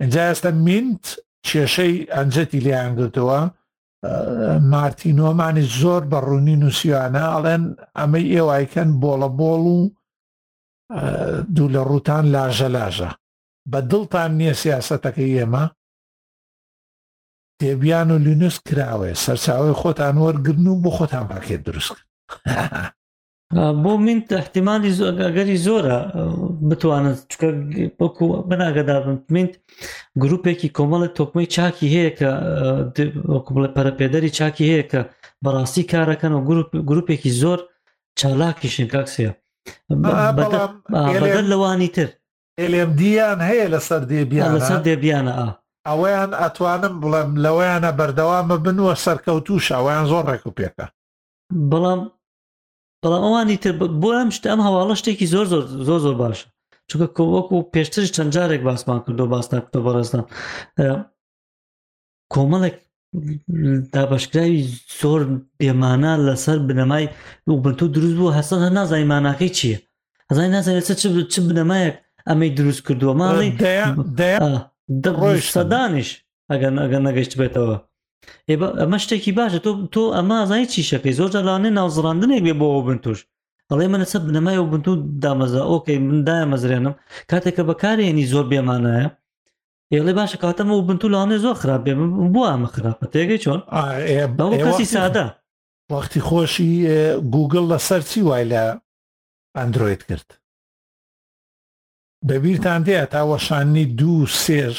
ئینجا ئێستا مینت کێشەی ئەنجەتی لێیان گرتەوە مارتینۆمانی زۆر بە ڕوونی نووسیوانە ئەڵێن ئەمەی ئێوایکەن بۆڵە بۆڵ و دوو لە ڕووتان لاژە لاژە بە دڵتان نییە سیاستەکەی ئێمە تێبیان و لینوس کراوێ سەرچاوی خۆتان وەرگرن و بۆ خۆتان پاکێت دروست بۆ من احتیممالی ئەگەری زۆرە بتوانن چکە وەکو بەناگەدابن منت گرروپێکی کۆمەڵە تۆکمەی چاکی هەیە کە وەکو بڵێ پەرپێدەری چاکی هەیە کە بەڕاستی کارەکەن و گرروپێکی زۆر چالاکیشن کاکسەیە بەدەر لەوانی تر ئێلێم دییان هەیە لەسەر دێبیان لەسەر دێبیانە ئا ئەوەیان ئەتوانم بڵێم لەوەیانە بەردەوامە بنوە سەرکەوتوشە ئەویان زۆر ڕێک و پێکە بەڵام بەڵام ئەوانی تر بۆ ئەم شتە ئەم هەواڵە شتێکی زۆر زۆر زۆر زۆر باشە چونکە کۆوەکو و پێشتر چەند جارێک باسمان کردو باستا کردو بەڕێستان کۆمەڵێک دابشکراوی زۆر بێمانە لەسەر بنەمای وبنتو دروست بوو هەسەن هە نازای ماناکەی چییە هەزای نازانێت چ بنەمایەک ئەمەی دروست کردووە ماڵی دەیان ڕۆژ سەدانیش ئەگەن ئەگەن نەگەشت بێتەوە ئەمە شتێکی باشە تۆ تۆ ئەمە زای چی شەکەی زۆر جارانێ ناوزڕاندنێک بێ بۆ ئەو بن توش ئەڵێ من لەسەر بنەمای و بنتو دامەزە ئۆکەی من دامەزرێنم کاتێکە بەکارێنی زۆر بێمانایە ئێڵێ باشە کاتەمە و بنتو لاانێ زۆر خراپ بێ بۆ ئەمە خراپە تێگەی چۆن کەسی سادە وەختی خۆشی گوگل لەسەر چی وای لە ئەندروید کرد بەبییران دێ تا وەشاننی دوو سێژ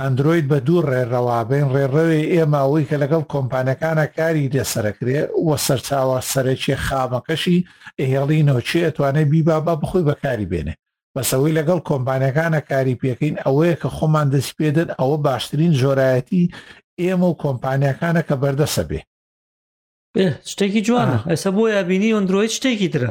ئەندرۆید بە دوو ڕێڕەوا بین ڕێڕەوێ ئێمە ئەوەی کە لەگەڵ کۆمپانەکانا کاری لەسەر ئەکرێ وە سەرچاوە سەرەکیە خامەکەشی ئەهێڵینەوە کێ ئەتوانێ بیبا با بخۆی بەکاری بێنێ بەس ئەوەی لەگەڵ کۆمپانەکانا کاری پێکەین ئەوەیە کە خۆمان دەسی پێدەن ئەوە باشترین جۆرایەتی ئێمە و کۆمپانیاکانە کە بەردەسە بێ ئێ شتێکی جوانە ئێسە بۆ یابینی ئۆندرۆید شتێکی ترە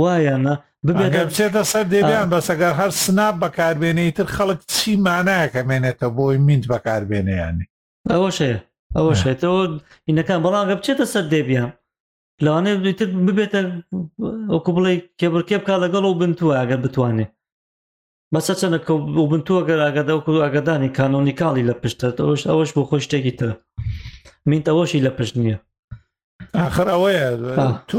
وا یا نا ببێتە ئەگەر بچێتە سەر دەیان بەس ئەگەر هەر سناپ بەکاربێنێ تر خەڵک چی مانایەکە مێنێتە بۆی مینت بەکاربێنیانی ئەوەش هەیە ئەوەش هێتەوە ئینەکان بەڵام گە بچێتە سەر دەبیان لەوانەیە بتر ببێتە ئەوکو بڵێ کێبڕکێ بکە لەگەڵ و بنتووە ئەگەر بتوانێت بەسە چەنە بنتووە گەر ئاگەدا و کوو ئاگدانی کانۆنیکاڵی لە پشتە ئەوش ئەوەش بۆ خۆی شتێکی تر مینت ئەوەشی لە پشت نییە ئاخر ئەوەیە تۆ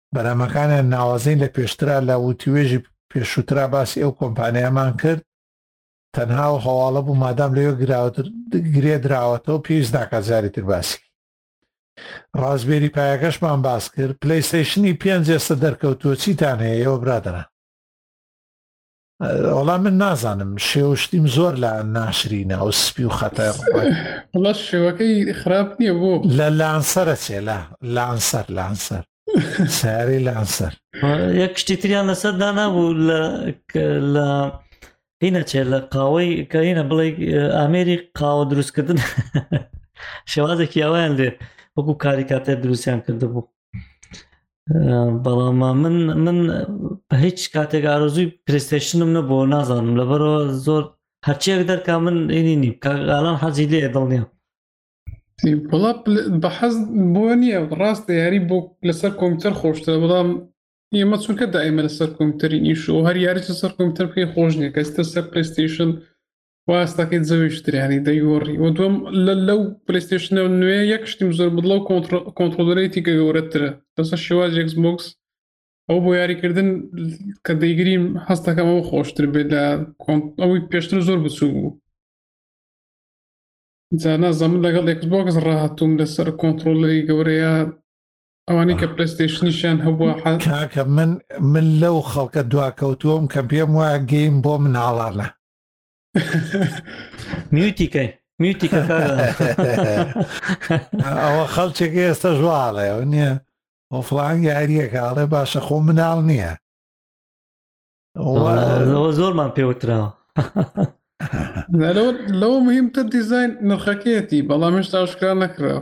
بەرهەمەکانیان ناوازەین لە پێشترا لە وتوێژی پێشووترا باسی ئەو کۆمپانیامان کرد تەنها و هەواڵە بوو مادام لەوێ گراوتر گرێ دراوەتەوە پێویست ناکە جاری تر باسی ڕازبێری پایەکەشمان باس کرد پلیستەیشنی پێنج ئێستا دەرکەوتووە چیتان هەیە ئێوە برادران وەڵا من نازانم شێو شتیم زۆر لە ناشرینە ئەو سپی و خەتە وڵە شێوەکەی خراپ نییە بۆ لە لانسەرە چێ لە لانسەر لانسەر ساری لانسەر یەک شتی تریان لەسەر دانابوو لە لە هینە چێ لە قاوەی کە هینە بڵێ ئامێری قاوە دروستکردن شێوازێکی یاوایان لێ وەکو کاریکاتێ دروستیان کردبوو بەڵام من من بە هیچ کاتێک ئارزوی پرستێشنم نەبووە نازانم لەبەرەوە زۆر هەرچێک دەرکە من ئینی نی کاگالان حەزی لێ دڵنیام بەڵا بە حەز بۆ نییە ڕاست یاری بۆ لەسەر کۆمپیوتەر خۆشتە بەڵام ئێمە چونکە دائمە لەسەر کۆمپیوتەری نیش و هەر یاریی سەر کۆمپیوتەر پێی خۆش نیە کەستە سەر پرستیشن واستەکەی زەویش تریانی دەیۆڕی و دوم لە لەو پلیستشنە نوێ یەک شتیم زۆر بدڵە و کۆنتترۆلەیەتی کە گەورەترە دەسە شێواز یەکسبکس ئەو بۆ یاریکردن کە دەیگریم هەستەکەم ئەو خۆشتر بێت لە ئەوی پێشتر زۆر بچوو بوو جانا زەمن لەگەڵ ئەکسبکس ڕاهاتوم لەسەر کۆنتترۆلەری گەورەیە ئەوانی کە پلستێشنیشیان هەبووە کاکە من من لەو خەڵکە دواکەوتووەم کە پێم وایە گەیم بۆ مناڵانە میوتیکەی میوتیکە ئەوە خەڵچێکی ئێستا ژواڵێ ئەو نییە ئەو فڵان یاریەکە ئاڵێ باشە خۆ مناڵ نییە زۆرمان پێوتراوە لەوە مهمتە دیزین نرخەکەیەتی بەڵام هێشتا شکرا نەکراوە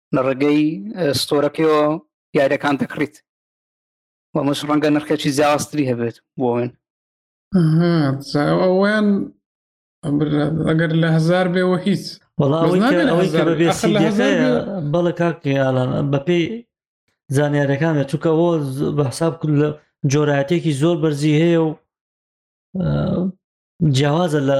لە ڕێگەی ستۆرەکەیەوە یاریەکان دەکڕیت بەمەش ڕەنگە نرخێکی جیاوازتری هەبێت بۆن ئەویان ئەگەر لە هزار بێەوە هیچ بەڵە کاکی ئالان بەپی زانیارەکان بێت چونکە بۆ بە حساب کرد لە جۆرایەتێکی زۆر بەرزی هەیە و جیاوازە لە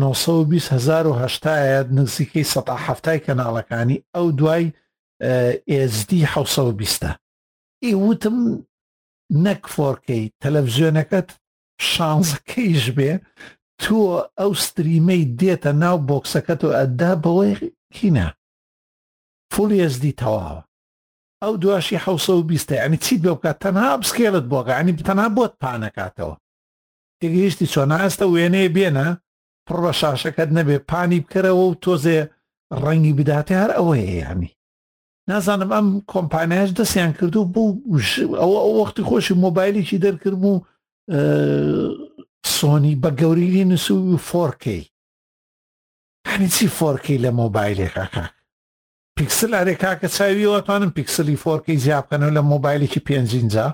نۆ سەد و بیست هەزار و هەشتا یە نزیکەی سەتا حەفتای کەناڵەکانی ئەو دوای ئێزدی حەوت سەد و بیستە ئی وتم نەک فۆرکەی تەلەڤزیۆنەکەت شانزە کەیش بێ تۆ ئەو ستریمەی دێتە ناو بۆکسەکەت و ئەددا بەوەی کینە فول ئێزدی تەواوە ئەو دواشی حوسە و بیستە ینی چیت بۆ بکات تەنها بسکێلت بۆگەنی تەنها بۆت پانەکاتەوە تێگەیشتی چۆنە؟ ئەستە وێنەیە بێنە پڕ بە شاشەکەت نەبێ پانی بکەرەوە و تۆزێ ڕەنگی بداتێ هەر ئەوەیە یانی نازانم ئەم کۆمپانیاش دەستیان کردو بۆ ئەوە ئەو وەختی خۆشی مۆبایلێکی دەرکرد و سۆنی بە گەورەی نووسی و فۆرکەی هەنی چی فۆرکەی لە مۆبایلێکا کاک پیکسل ئەرێ کاکە چاویەوەتوانم پیکسلی فۆرکەی جیابکەنەوە لە مۆبایلێکی پێنجینجا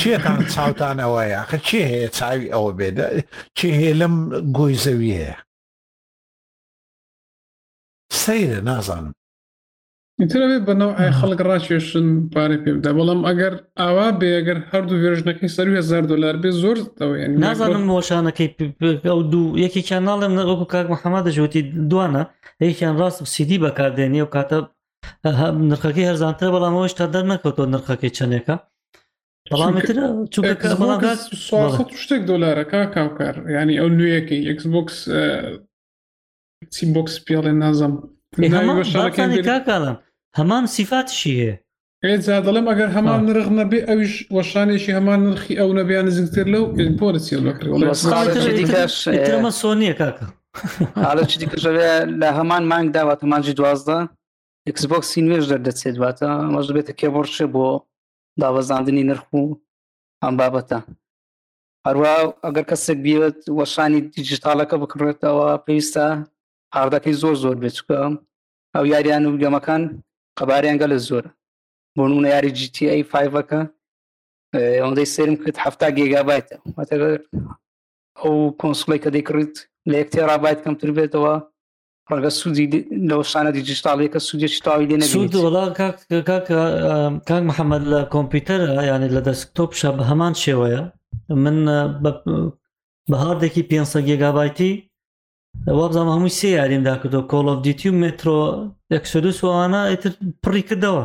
کێتان چاوتان ئەوە یاخە چێ هەیە چاوی ئەوە بێت چێ هەیە لەم گۆی زەویەیە سەیرە نازانم ترەوێت بەنەوە ئای خەڵک ڕاکێشن پارە پێبدا بەڵام ئەگەر ئاوا بێ ئەگەر هەردوو ێژنەکەی سەر هزار دلار بێ زۆر نازانم مۆشانەکەی ئەو دوو یەکێکیان ناڵێم نەوەکو کاک محەممە دەژوتی دوانە یەکیان ڕاست سیدی بەکاردێنی و کاتە نرخەکەی هەرزانترە بەڵام ئەوش تا دەر نەکەوتەوە نرخەکەی چەندێکە شتێک دلارەکە کاوکار ینی ئەو نوێیەکەی ئەکسبکس چی بکس پێڵێ نازم کاکڵم هەمان سیفاتشی هەیە ئێجا دەڵێم ئەگەر هەمان نرخ نەبێ ئەویش وەشانێکی هەمان نرخی ئەو نەبیان نزیکتر لەو پۆلسیەکەمە سۆنیە کاکە حالا چی دیکە ژەوێ لە هەمان مانگ داواتە مانجی دوازدە ئەکسبۆکسی نوێش دەردەچێت دواتە مەش دەبێتە کێبڕشێ بۆ دابەزاندنی نرخ و ئەم بابەتە هەروە ئەگەر کەسێک بیوێت وەشانی دیجیتالەکە بکڕێتەوە پێویستە هاردەکەی زۆر زۆر بێت چکە ئەو یاریان و گەمەکان قەباریان گەلە زۆرە بۆ نمونە یاری جیتی ئەی فیڤەکە ئەوەندەی سرم کرد هەفتا گێگابایتە ئەو کۆنسڵی کە دەیکڕیت لە یەک تێرا بایت کەمتر بێتەوە ڕگە سوودی لەو شانە دیجیتاڵی کە سوودی شتاوی لێ نەبیێت وڵا کاک محەممەد لە کۆمپیوتەر ینی لە دەستکتۆپ شە بە هەمان شێوەیە من بە هاردێکی 500 گێگابایتی وابزانام هەمووی سێ یاریم داکردو کۆڵ of دیتی و مترۆ ئەکسدوس وانە ئیتر پڕی کردەوە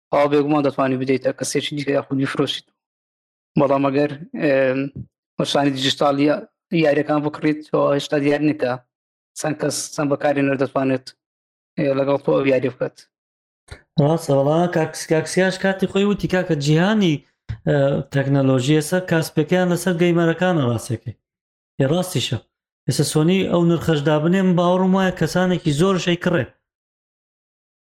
ئەوا بێگومان دەتوانانی بدەیتە کەسێکی دیکە یاخود بیفرۆشیت بەڵام ئەگەر وەشانی دیجیتالی یاریەکان بکڕیت هێشتا دیار نیکە چەند کەس چەند بەکاری نەر دەتوانێت لەگەڵ تۆ ئەو یاری بکات ڕاستەوەڵا کاکسکاکسیاش کاتی خۆی وتی کاکە جیهانی تەکنەلۆژیە سەر کاسپەکەیان لەسەر گەیمەرەکانە ڕاستەکەی ێ ڕاستیشە ئێستا سۆنی ئەو نرخەشدا بنێم باوەڕم وایە کەسانێکی زۆر شەی کڕێ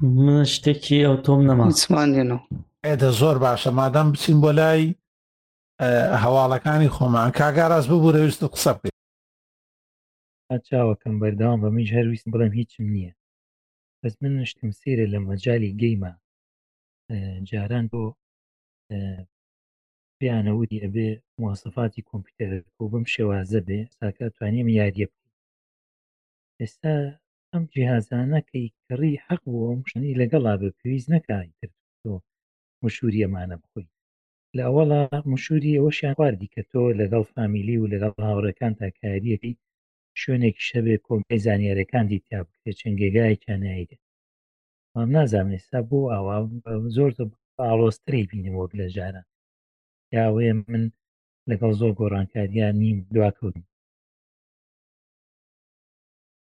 من شتێکی ئەو تۆم نەما هیچمان لێنەوە ئێدە زۆر باشە مادام بچین بۆ لای هەواڵەکانی خۆمان کاگاراز ببوورە ویست و قسە بکەیت چاوەکەم بەردەوام بە منیش هەرویست بڵێم هیچم نییە بەس من نشتم سێرە لە مەجای گەیمە جاران بۆ پێیانەوتی ئەبێ موواسەفاتی کۆمپیوتەر بۆ بم شێوازە بێ ساکە توانیم یاریە بکە ئێستا ئەم جیهازانە کەی کڕی حەق بوو ئەم شتانەی لەگەڵا بێ پێویست نەکا ئیتر تۆ مشووری ئەمانە بخۆی لە ئەوەڵا مشووری ئەوەشیان خواردی کە تۆ لەگەڵ فامیلی و لەگەڵ هاوڕەکان تاکاریەکەی شوێنێکی شەبێ کۆمپی زانیارەکان دیتیا بکرێت چەند گێگایەکیان نایدێ مام نازام ئێستا بۆ ئاوا زۆر ئاڵۆستری بینم وەک لە جاران یاوەیە من لەگەڵ زۆر گۆڕانکاریان نیم دواکەوتن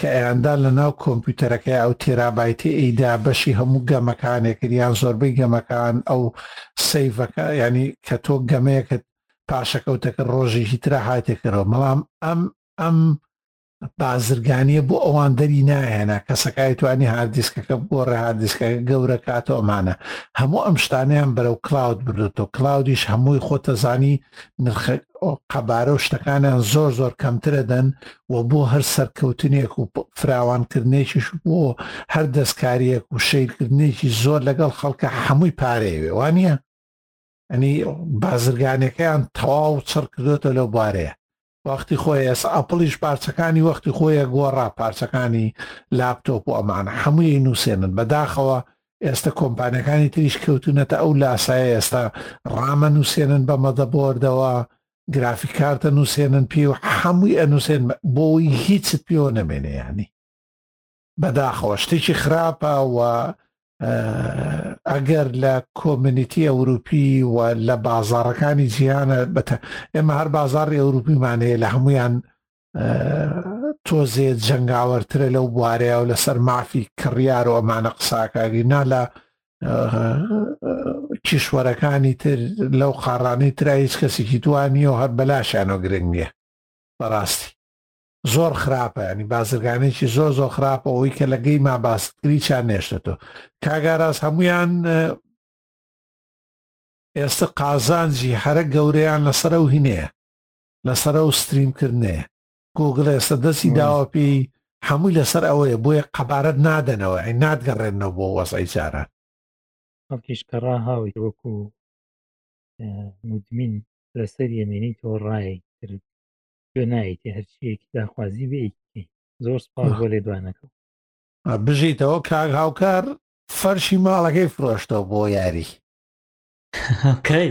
کە ئەیاندا لە ناو کۆمپیوتەرەکەی ئەو تێرابایتەی ئەیدا بەشی هەموو گەمەکانێ کرد یان زۆربەی گەمەکان ئەو سەیڤەکە یانی کە تۆ گەمەیەکت پاشەکەوتە کرد ڕۆژێکی ترا هاتێ کردەوە بەڵام ئەم ئەم بازرگانیە بۆ ئەوان دەری نایەنە کەسەکای توانی هاردیسکەکە بگۆڕێ هاردیسکە گەورە کاتەوەمانە هەموو ئەم شتانیان بەرەو کلااود بردێتەوە کلااودیش هەمووی خۆتەزانی نرخ قەبارە و شتەکانیان زۆر زۆر کەمترە دەن و بۆ هەر سەرکەوتنێک و فراوانکردنێکیش بۆ هەر دەستکاریەک و شەیرکردنێکی زۆر لەگەڵ خەڵکە هەمووی پارەیەوێ وانە ئەنی بازرگانەکەیان تەواو چڕ کردوێتە لەو بارەیە وەختی خۆی ئێس ئەپڵیش پارچەکانی وەختی خۆیە گۆڕا پارچەکانی لاپتۆپ و ئەمان هەمووی نووسێنن بەداخەوە ئێستا کۆمپانیەکانی تریش کەوتونەتە ئەو لاسایە ئێستا ڕامە نووسێنن بە مەدەبۆردەوە گرافیک کارت ئەنووسێنن پێ و هەمووی ئەنووسێن بۆی هیچت پێوە نەمێنێ ینی بەداخەوە شتێکی خراپە و ئەگەر لە کۆمەنیتی ئەوروپی و لە بازارەکانی جیهانە بەتە ئێمە هەر بازاری ئەوروپیمانەیە لە هەمویان تۆزێ جەنگاوەرترە لەو بوارەیە و لەسەر مافی کڕیار و ئەمانە قساکاری نا لە کیشوەرەکانی تر لەو قاڕانی تررا هیچ کەسێکی دوانی و هەر بەلاشیانەوە گرنگ نییە بەڕاستی زۆر خراپە ینی بازرگانێکی زۆر زۆر خراپە ئەوی کە لە گەی ما باسکری چیان نێشتێتەوە کاگاراز هەمویان ئێستا قازانجی هەرە گەورەیان لەسرە و هینەیە لەسەر ئەو ستریم کردنەیە گۆگل ئێستا دەستی داوە پێی هەمووی لەسەر ئەوەیە بۆیە قەبارەت نادەنەوە ئەی نادگەڕێنەوە بۆ وەزعی جاران خەڵکیش کە ڕاهاوی وەکو مدمین لەسەر یەمێنی تۆ ڕای کرد گوێ نایەتی هەرچیەکی داخوازی بێکی زۆر سپاس بۆ لێدوانەکە بژیتەوە کاک هاوکار فەرشی ماڵەکەی فرۆشتەوە بۆ یاری کەی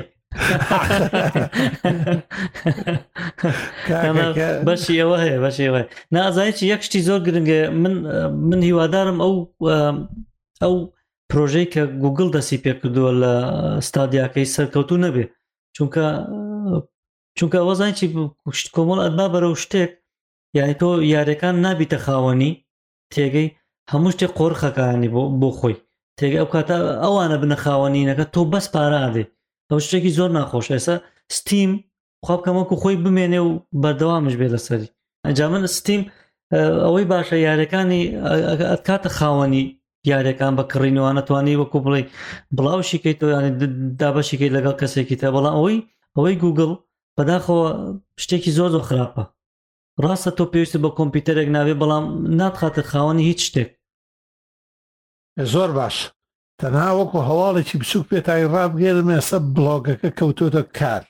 بەشی ئەوە هەیە بەشی ئەوە نازای چی یەک شتی زۆر گرنگە من من هیوادارم ئەو ئەو پرۆژەی کە گوگل دەسی پێ کردووە لە ستادیاکەی سەرکەوتو نەبێ چونکە چونکە وەزای چی کۆمەڵ ئەدما بەرەو شتێک یعنی تۆ یارەکان نابیتە خاوەنی تێگەی هەموو شتێ قۆرخەکانی بۆ بۆ خۆی تێگە ئەو کاتە ئەوانە بنە خاوەنینەکە تۆ بەس پارادێ ئەو شتێکی زۆر ناخۆش ئێستا ستیم خواب کەمەکو خۆی بمێنێ و بەردەوامش بێ لەسەری ئەجا من ستیم ئەوەی باشە یارەکانی کاتە خاوەنی یارەکان بە کڕینەوە نەتوانانی وەکو بڵێ بڵاوشی کەیت تۆیانی دابەشی کەیت لەگەڵ کەسێکی تە بەڵام ئەوەی ئەوەی گوگل بەداخەوە شتێکی زۆر زۆر خراپە ڕاستە تۆ پێویست بە کۆمپیوتەرێک ناوێ بەڵام ناتخاتە خاوەنی هیچ شتێک زۆر باش تەنها وەکو هەواڵێکی بچووک پێتاوی ڕابگەێنم ئێستا بڵۆگەکە کەوتۆتە کار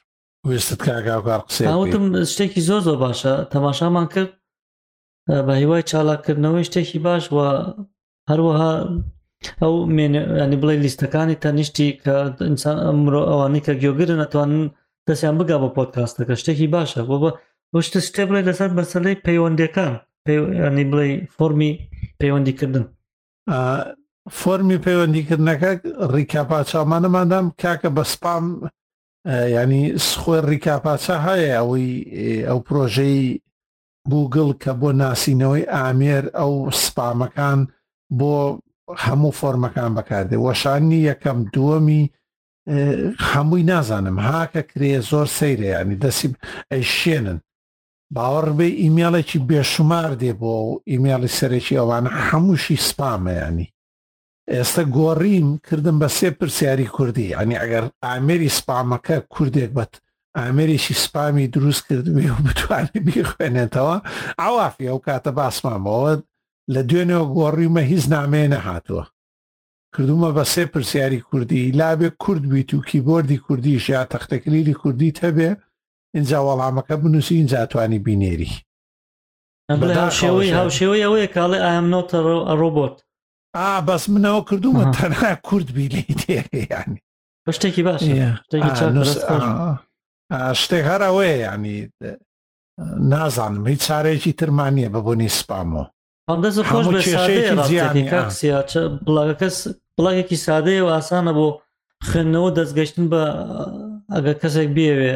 وێستت کاگاوکار قسەوتم شتێکی زۆر زۆر باشە تەماشامان کرد بە هیوای چالاکردنەوەی شتێکی باش و هەروەها ئەو ینی بڵێ لیستەکانی تەنیشتی کە ئینسان ئەمرۆ ئەوانی کە گوێگرن ئەتوانن دەستیان بگا بە پۆتکاستەکە شتێکی باشە بۆ بە بۆشتە شتێ بڵێ لەسەر مەسلەی پەیوەندەکان پەیوەنی بڵێ فۆمی پەیوەندیکردن فۆمی پەیوەندیکردنەکە ڕیکا پاچمانەمادام کاکە بە سپام ینی سخۆی ڕیکاپاچە هەیە ئەوەی ئەو پرۆژەی گووگڵ کە بۆ ناسینەوەی ئامێر ئەو سپامەکان بۆ هەموو فۆرمەکان بەکاردێ وەشاننی یەکەم دووەمی هەمووی نازانم هاکە کرێ زۆر سەیرە ینی دەسی ئەیشێنن باوەڕ بێ ئیمێڵێکی بێشمار دێ بۆ ئیمێڵی سەرەکی ئەوانە هەمووشی سپامەیانی ئێستە گۆڕیم کردم بە سێ پرسیاری کوردی یانی ئەگەر ئامێری سپامەکە کوردێک بەت ئامێرێکی سپامی دروست کردبێ و بتوانێت بیخوێنێتەوە ئاوافی ئەو کاتە باسمامەوە لە دوێنێەوە گۆڕیمە هیچ نامەیە نەهاتووە کردومە بە سێ پرسیاری کوردی لابێ کورد بیت و کیبۆردی کوردیش یا تەختەکلیلی کوردیت هەبێ اینجا وەڵامەکە بنووسی اینجاتوانی بینێری هاوشێوەی هاوشێوەی ئەوەیە کاڵێ ئاەم نۆتە ڕۆبۆت ئا بەس منەوە کردوومە تەنها کورد بی لێی تێکە یانی شتێکی باش شتێک هەر ئەوەیە ینی نازانم هیچ چارێکی ترمانە بە بۆنی سپامەوە بڵاگەکەس بڵاگێکی سادەیە و ئاسانە بۆ خوێندنەوە دەستگەشتن بە ئەگەر کەسێک بێوێ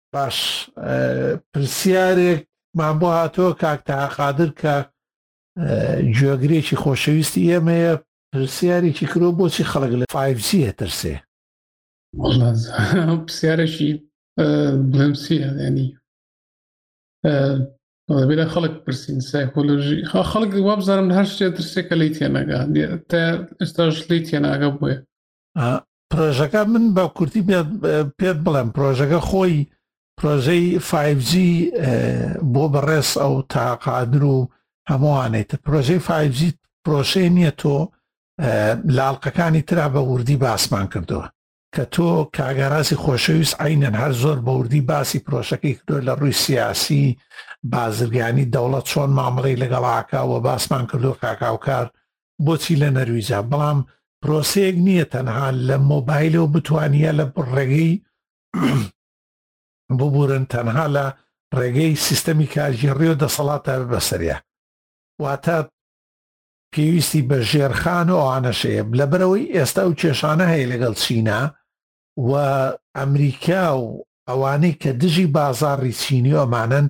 باش پرسیارێک مان بۆ هاتەوە کاک تەها قادر کە گوێگرێکی خۆشەویستی ئێمەیە پرسیارێکی کرۆ بۆچی خەڵک لە 5G هەترسێ پرسیارێکی بلمسیە ینی بێ خەڵک پرسین سایکۆلۆژی خەڵک وابزانم هەر شتێ ترسێکە لی تێنەگا تا ئێستاش لی تێناگە بۆیە پرۆژەکە من بە کورتی پێت بڵێم پرۆژەکە خۆی پرۆژەی 5G بۆ بەڕێز ئەو تاقادر و هەمووانێت پرۆژەی 5G پرۆشەی نییە تۆ لاڵقەکانی ترا بە وردی باسمان کردووە کە تۆ کاگەڕاستی خۆشەویست عینەن هەر زۆر بەوردی باسی پرۆشەکەی کردو لە ڕووی سیاسی بازرگانی دەوڵەت چۆن مامەڵی لەگەڵاکە و باسمان کردو کاکاوکار بۆچی لە نەرویجە بەڵام پرۆسەیەک نییە تەنها لە مۆبایلەوە بتوانیە لە ڕێگەی ببورن تەنها لە ڕێگەی سیستەمی کارگێڕی و دەسەڵاتە بەسەرە واتە پێویستی بە ژێرخان و ئەوانەشەیە لەبەرەوەی ئێستا و کێشانە هەیە لەگەڵ چینە و ئەمریکا و ئەوانەی کە دژی بازاڕی چینی ئەمانن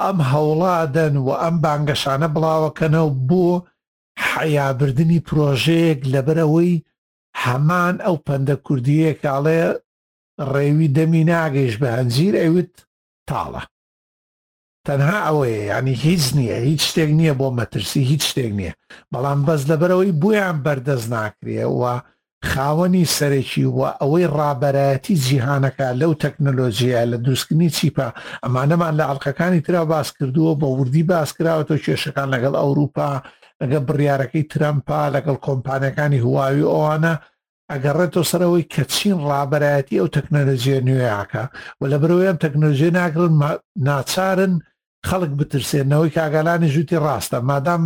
ئەم هەوڵادەن و ئەم بانگەشانە بڵاوەکەنەوە بۆ حەیابردنی پرۆژەیەک لەبەر ئەوەی هەمان ئەو پەندە کوردیەیە کە ئەڵێ ڕێوی دەمی ناگەیش بە هەنجیر ئەوت تاڵە تەنها ئەوەیە ینی هیچ نییە هیچ شتێک نییە بۆ مەترسی هیچ شتێک نییە بەڵام بەس لەبەرەوەی بۆیان بەردەست ناکرێ و خاوەنی سەرەکی و ئەوەی ڕابەرایەتی جیهانەکا لەو تەکنەلۆجیایە لە دروستکردنی چیپە ئەمانەمان لە ئەڵقەکانی ترا باس کردووە بە وردی باس کراوەتەوە کێشەکان لەگەڵ ئەوروپا لەگە بڕیارەکەی ترەمپا لەگەڵ کۆمپانیەکانی هواوی ئەوانە ئەگەڕێتەوە سەرەوەی کە چین ڕابەرایەتی ئەو تەکنەلۆژیە نوێیاکە و لە برەوەی ئەم تەکنۆلژێ ناگرن ناچارن خەڵک بترسێنەوەی کاگالانی ژووتی ڕاستە مادام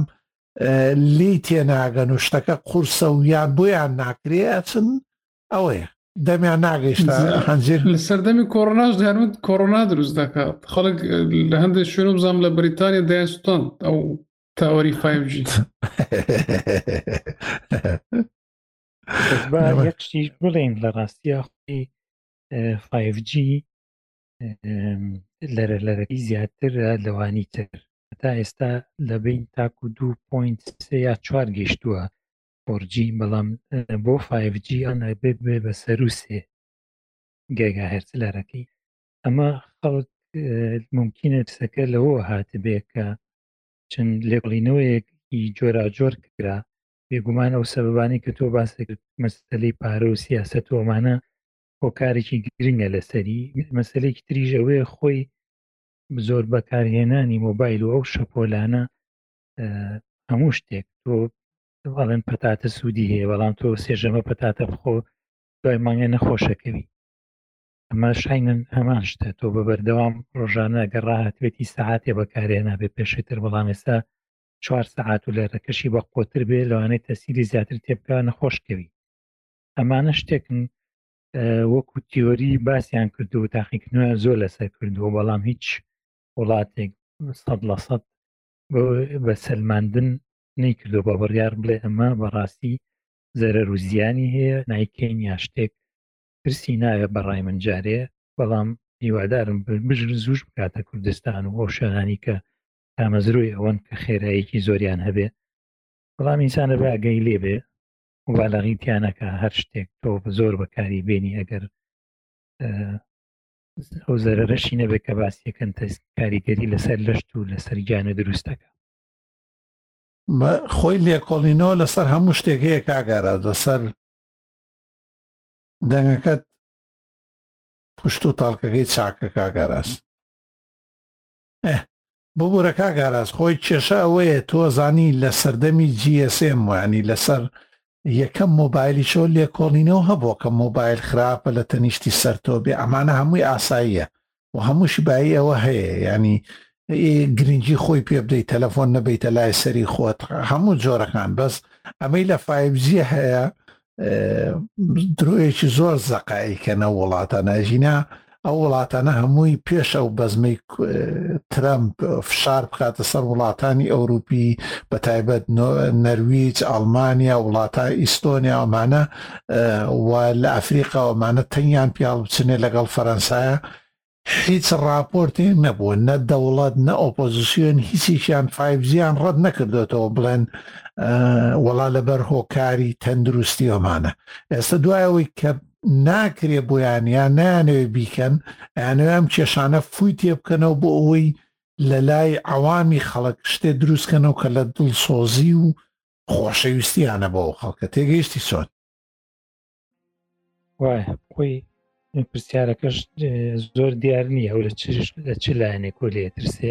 لێی تێناگەن و شتەکە قورسە و یان بۆیان ناکرێ ئەچن ئەوەیە دەمیان ناگەیشتا هەنجێر لە سەردەمی کۆرۆناش دەیانوت کۆرۆنا دروست دەکات خەڵک لە هەندێک شوێن بزانام لە بریتانیا دەیانستان ئەو تاوەری فایجی یەکشتیش بڵێن لە ڕاستیاخی فایجی لەرە لەرەی زیاتر لەوانی تر تا ئێستا لە بین تاکو دو پوینت یا چوار گەشتووە فۆرجی بەڵام بۆ 5G ئەن بێت بێ بە سەروسێ گێگا هەرس لەرەکەی ئەمە خەڵک ممکنە سەکە لەوە هاتبێ کە چەند لێبڵینەوەیەکی جۆراجۆر کرا بێگومان ئەو سەبانی کە تۆ باسێکرد مەسلەی پارە و سیاست و ئەمانە هۆکارێکی گرنگە لەسەری مەسلێکی تریژ ئەوەیە خۆی زۆر بەکارهێنانی مۆبایل و ئەو شەپۆلانە هەموو شتێک تۆ بەڵێن پەتاتە سوودی هەیە بەڵام تۆ سێژەمە پەتاتە بخۆ دوای مانگە نەخۆشەکەوی ئەمە شینن هەمان شتە تۆ بە بەردەوام ڕۆژانە گە ڕاهاتێتی سەعاتێ بەکارێ نابێ پێشتر بەڵام ێستا چوار سەعات و لەرەکەشی بە قۆتر بێ لەوانەیە تەسیری زیاتر تێبکە نەخۆشکەوی ئەمانە شتێکن وەکو تیۆری باسییان کردو و تاقیکردنوە زۆر لەسەر کردووە بەڵام هیچ وڵاتێک سەد لە سەد بە سەلماندن نەیکردو بە بڕیار بڵێ ئەمە بەڕاستی زەرەر و زیانی هەیە نایکەین یا شتێک پرسی ناوێ بەڕای من جارێ بەڵام هیوادارم بژر زوش بکاتە کوردستان و ئەو شارانی کە تامەزروی ئەوەن کە خێرایەکی زۆریان هەبێ بەڵام ئینسانە باگەی لێبێ مبالەغەی تیا نەکە هەر شتێک تۆ زۆر بەکاری بێنی ئەگەر ئەو زەرەرەشی نەبێت کە باسیەکەن تەست کاریگەری لەسەر لەشت و لەسەر گیانە دروستەکە خۆی لێکۆڵینەوە لەسەر هەموو شتێک هەیە کاگارە لەسەر دەنگەکەت پشت و تاڵکەکەی چاکە کاگاراست ئه ببورە کاک ئاراس خۆی کێشە ئەوەیە تۆ زانی لە سەردەمی GSM وانی لەسەر یەکەم مۆبایلی شۆ لێکۆڵینەوە هەبوو کە مۆبایل خراپە لە تەنیشتی سەر تۆ بێ ئەمانە هەمووی ئاساییە و هەمووشی بایی ئەوە هەیە ینی گرنگی خۆی پێ بدەیت تەلەفۆن نەبیتە لای سەری خۆت هەموو جۆرەکان بەس ئەمەی لە فایبزیە هەیە درۆیەکی زۆر زەقایی کە نە وڵاتە ناژینا ئەو وڵاتانە هەمووی پێش ئەو بەزمەی ترامپ فشار بکاتە سەر وڵاتانی ئەوروپی بە تایبەت نەرویج ئەلمانیا وڵاتە ئیستۆنیا ئەمانە و لە ئەفریقاوەمانە تەنیان پیاڵ بچنێ لەگەڵ فەەنسایە هیچ ڕاپۆرتێ نەبووە نە دەوڵەت نە ئۆپۆزسیۆن هیچیشیان فایڤجیان ڕەت نەکردوێتەوە بڵێن وەڵا لەبەر هۆکاری تەندروستی ئەمانە ئێستا دوایەوەی کە ناکرێ بۆیان یان نانەوێ بیکەن یانەوە ئەم کێشانە فوی تێ بکەنەوە بۆ ئەوەی لە لای عوامی خەڵک شتێ دروستکەنەوە کە لە دڵسۆزی و خۆشەویستیانە بۆ خەڵکە تێگەیشتی چۆن وایە خۆی پرسیارەکەش زۆر دیار نییە ئەو لە چش لە چ لایەنێک و لێ ترسێ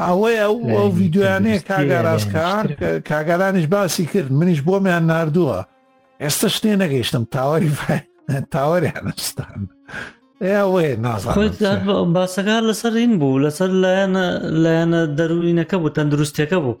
ئەوەیە ئەو ڤیددیوانەیە کاگەڕاستکە کاگەرانیش باسی کرد منیش بۆمیان نردووە ئێستا شتێ نەگەیشتم تاوەری تاوەریان نستان. ئەوەیە نازانخۆیان باسەکان لەسەر این بوو لەسەر لایەنە لایەنە دەروینەکە بوو تەندروستەکە بوو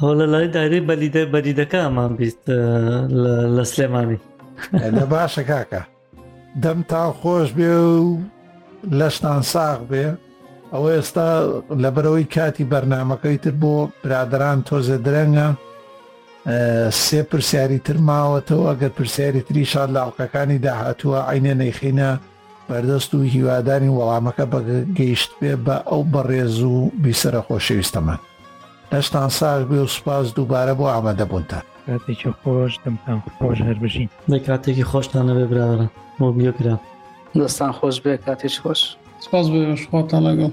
هۆ لە لای دایرەی بەلیدە بەریدەکەمان بیست لە سلێمانی لە باشە کاکە دەم تا خۆش بێ و لەشتان ساغ بێ ئەوە ئێستا لەبەرەوەی کاتی بەرنمەکەی تر بۆ برادران تۆزێ درەنگە سێ پرسیاری تر ماوەتەوە ئەگەر پرسیاری تریشان لاڵقەکانی داهاتووە ئەینێ نەیخینە بەردەست و هیوادارین وەڵامەکە بە گەیشتبێ بە ئەو بەڕێز و بیسەرە خۆشەویستەمان. لەشتان ساغ بێ و سوپاس دووبارە بۆ ئامادەبوونتان. کاتێکی خۆش دەمتان خۆش هەر بژین. دە کاتێکی خۆشتان نەبێ برا برا و بیۆ گران. دەستان خۆشبێ کاتێکی خۆش. سپاس بۆ ئێوەش خواتان لەگەڵ.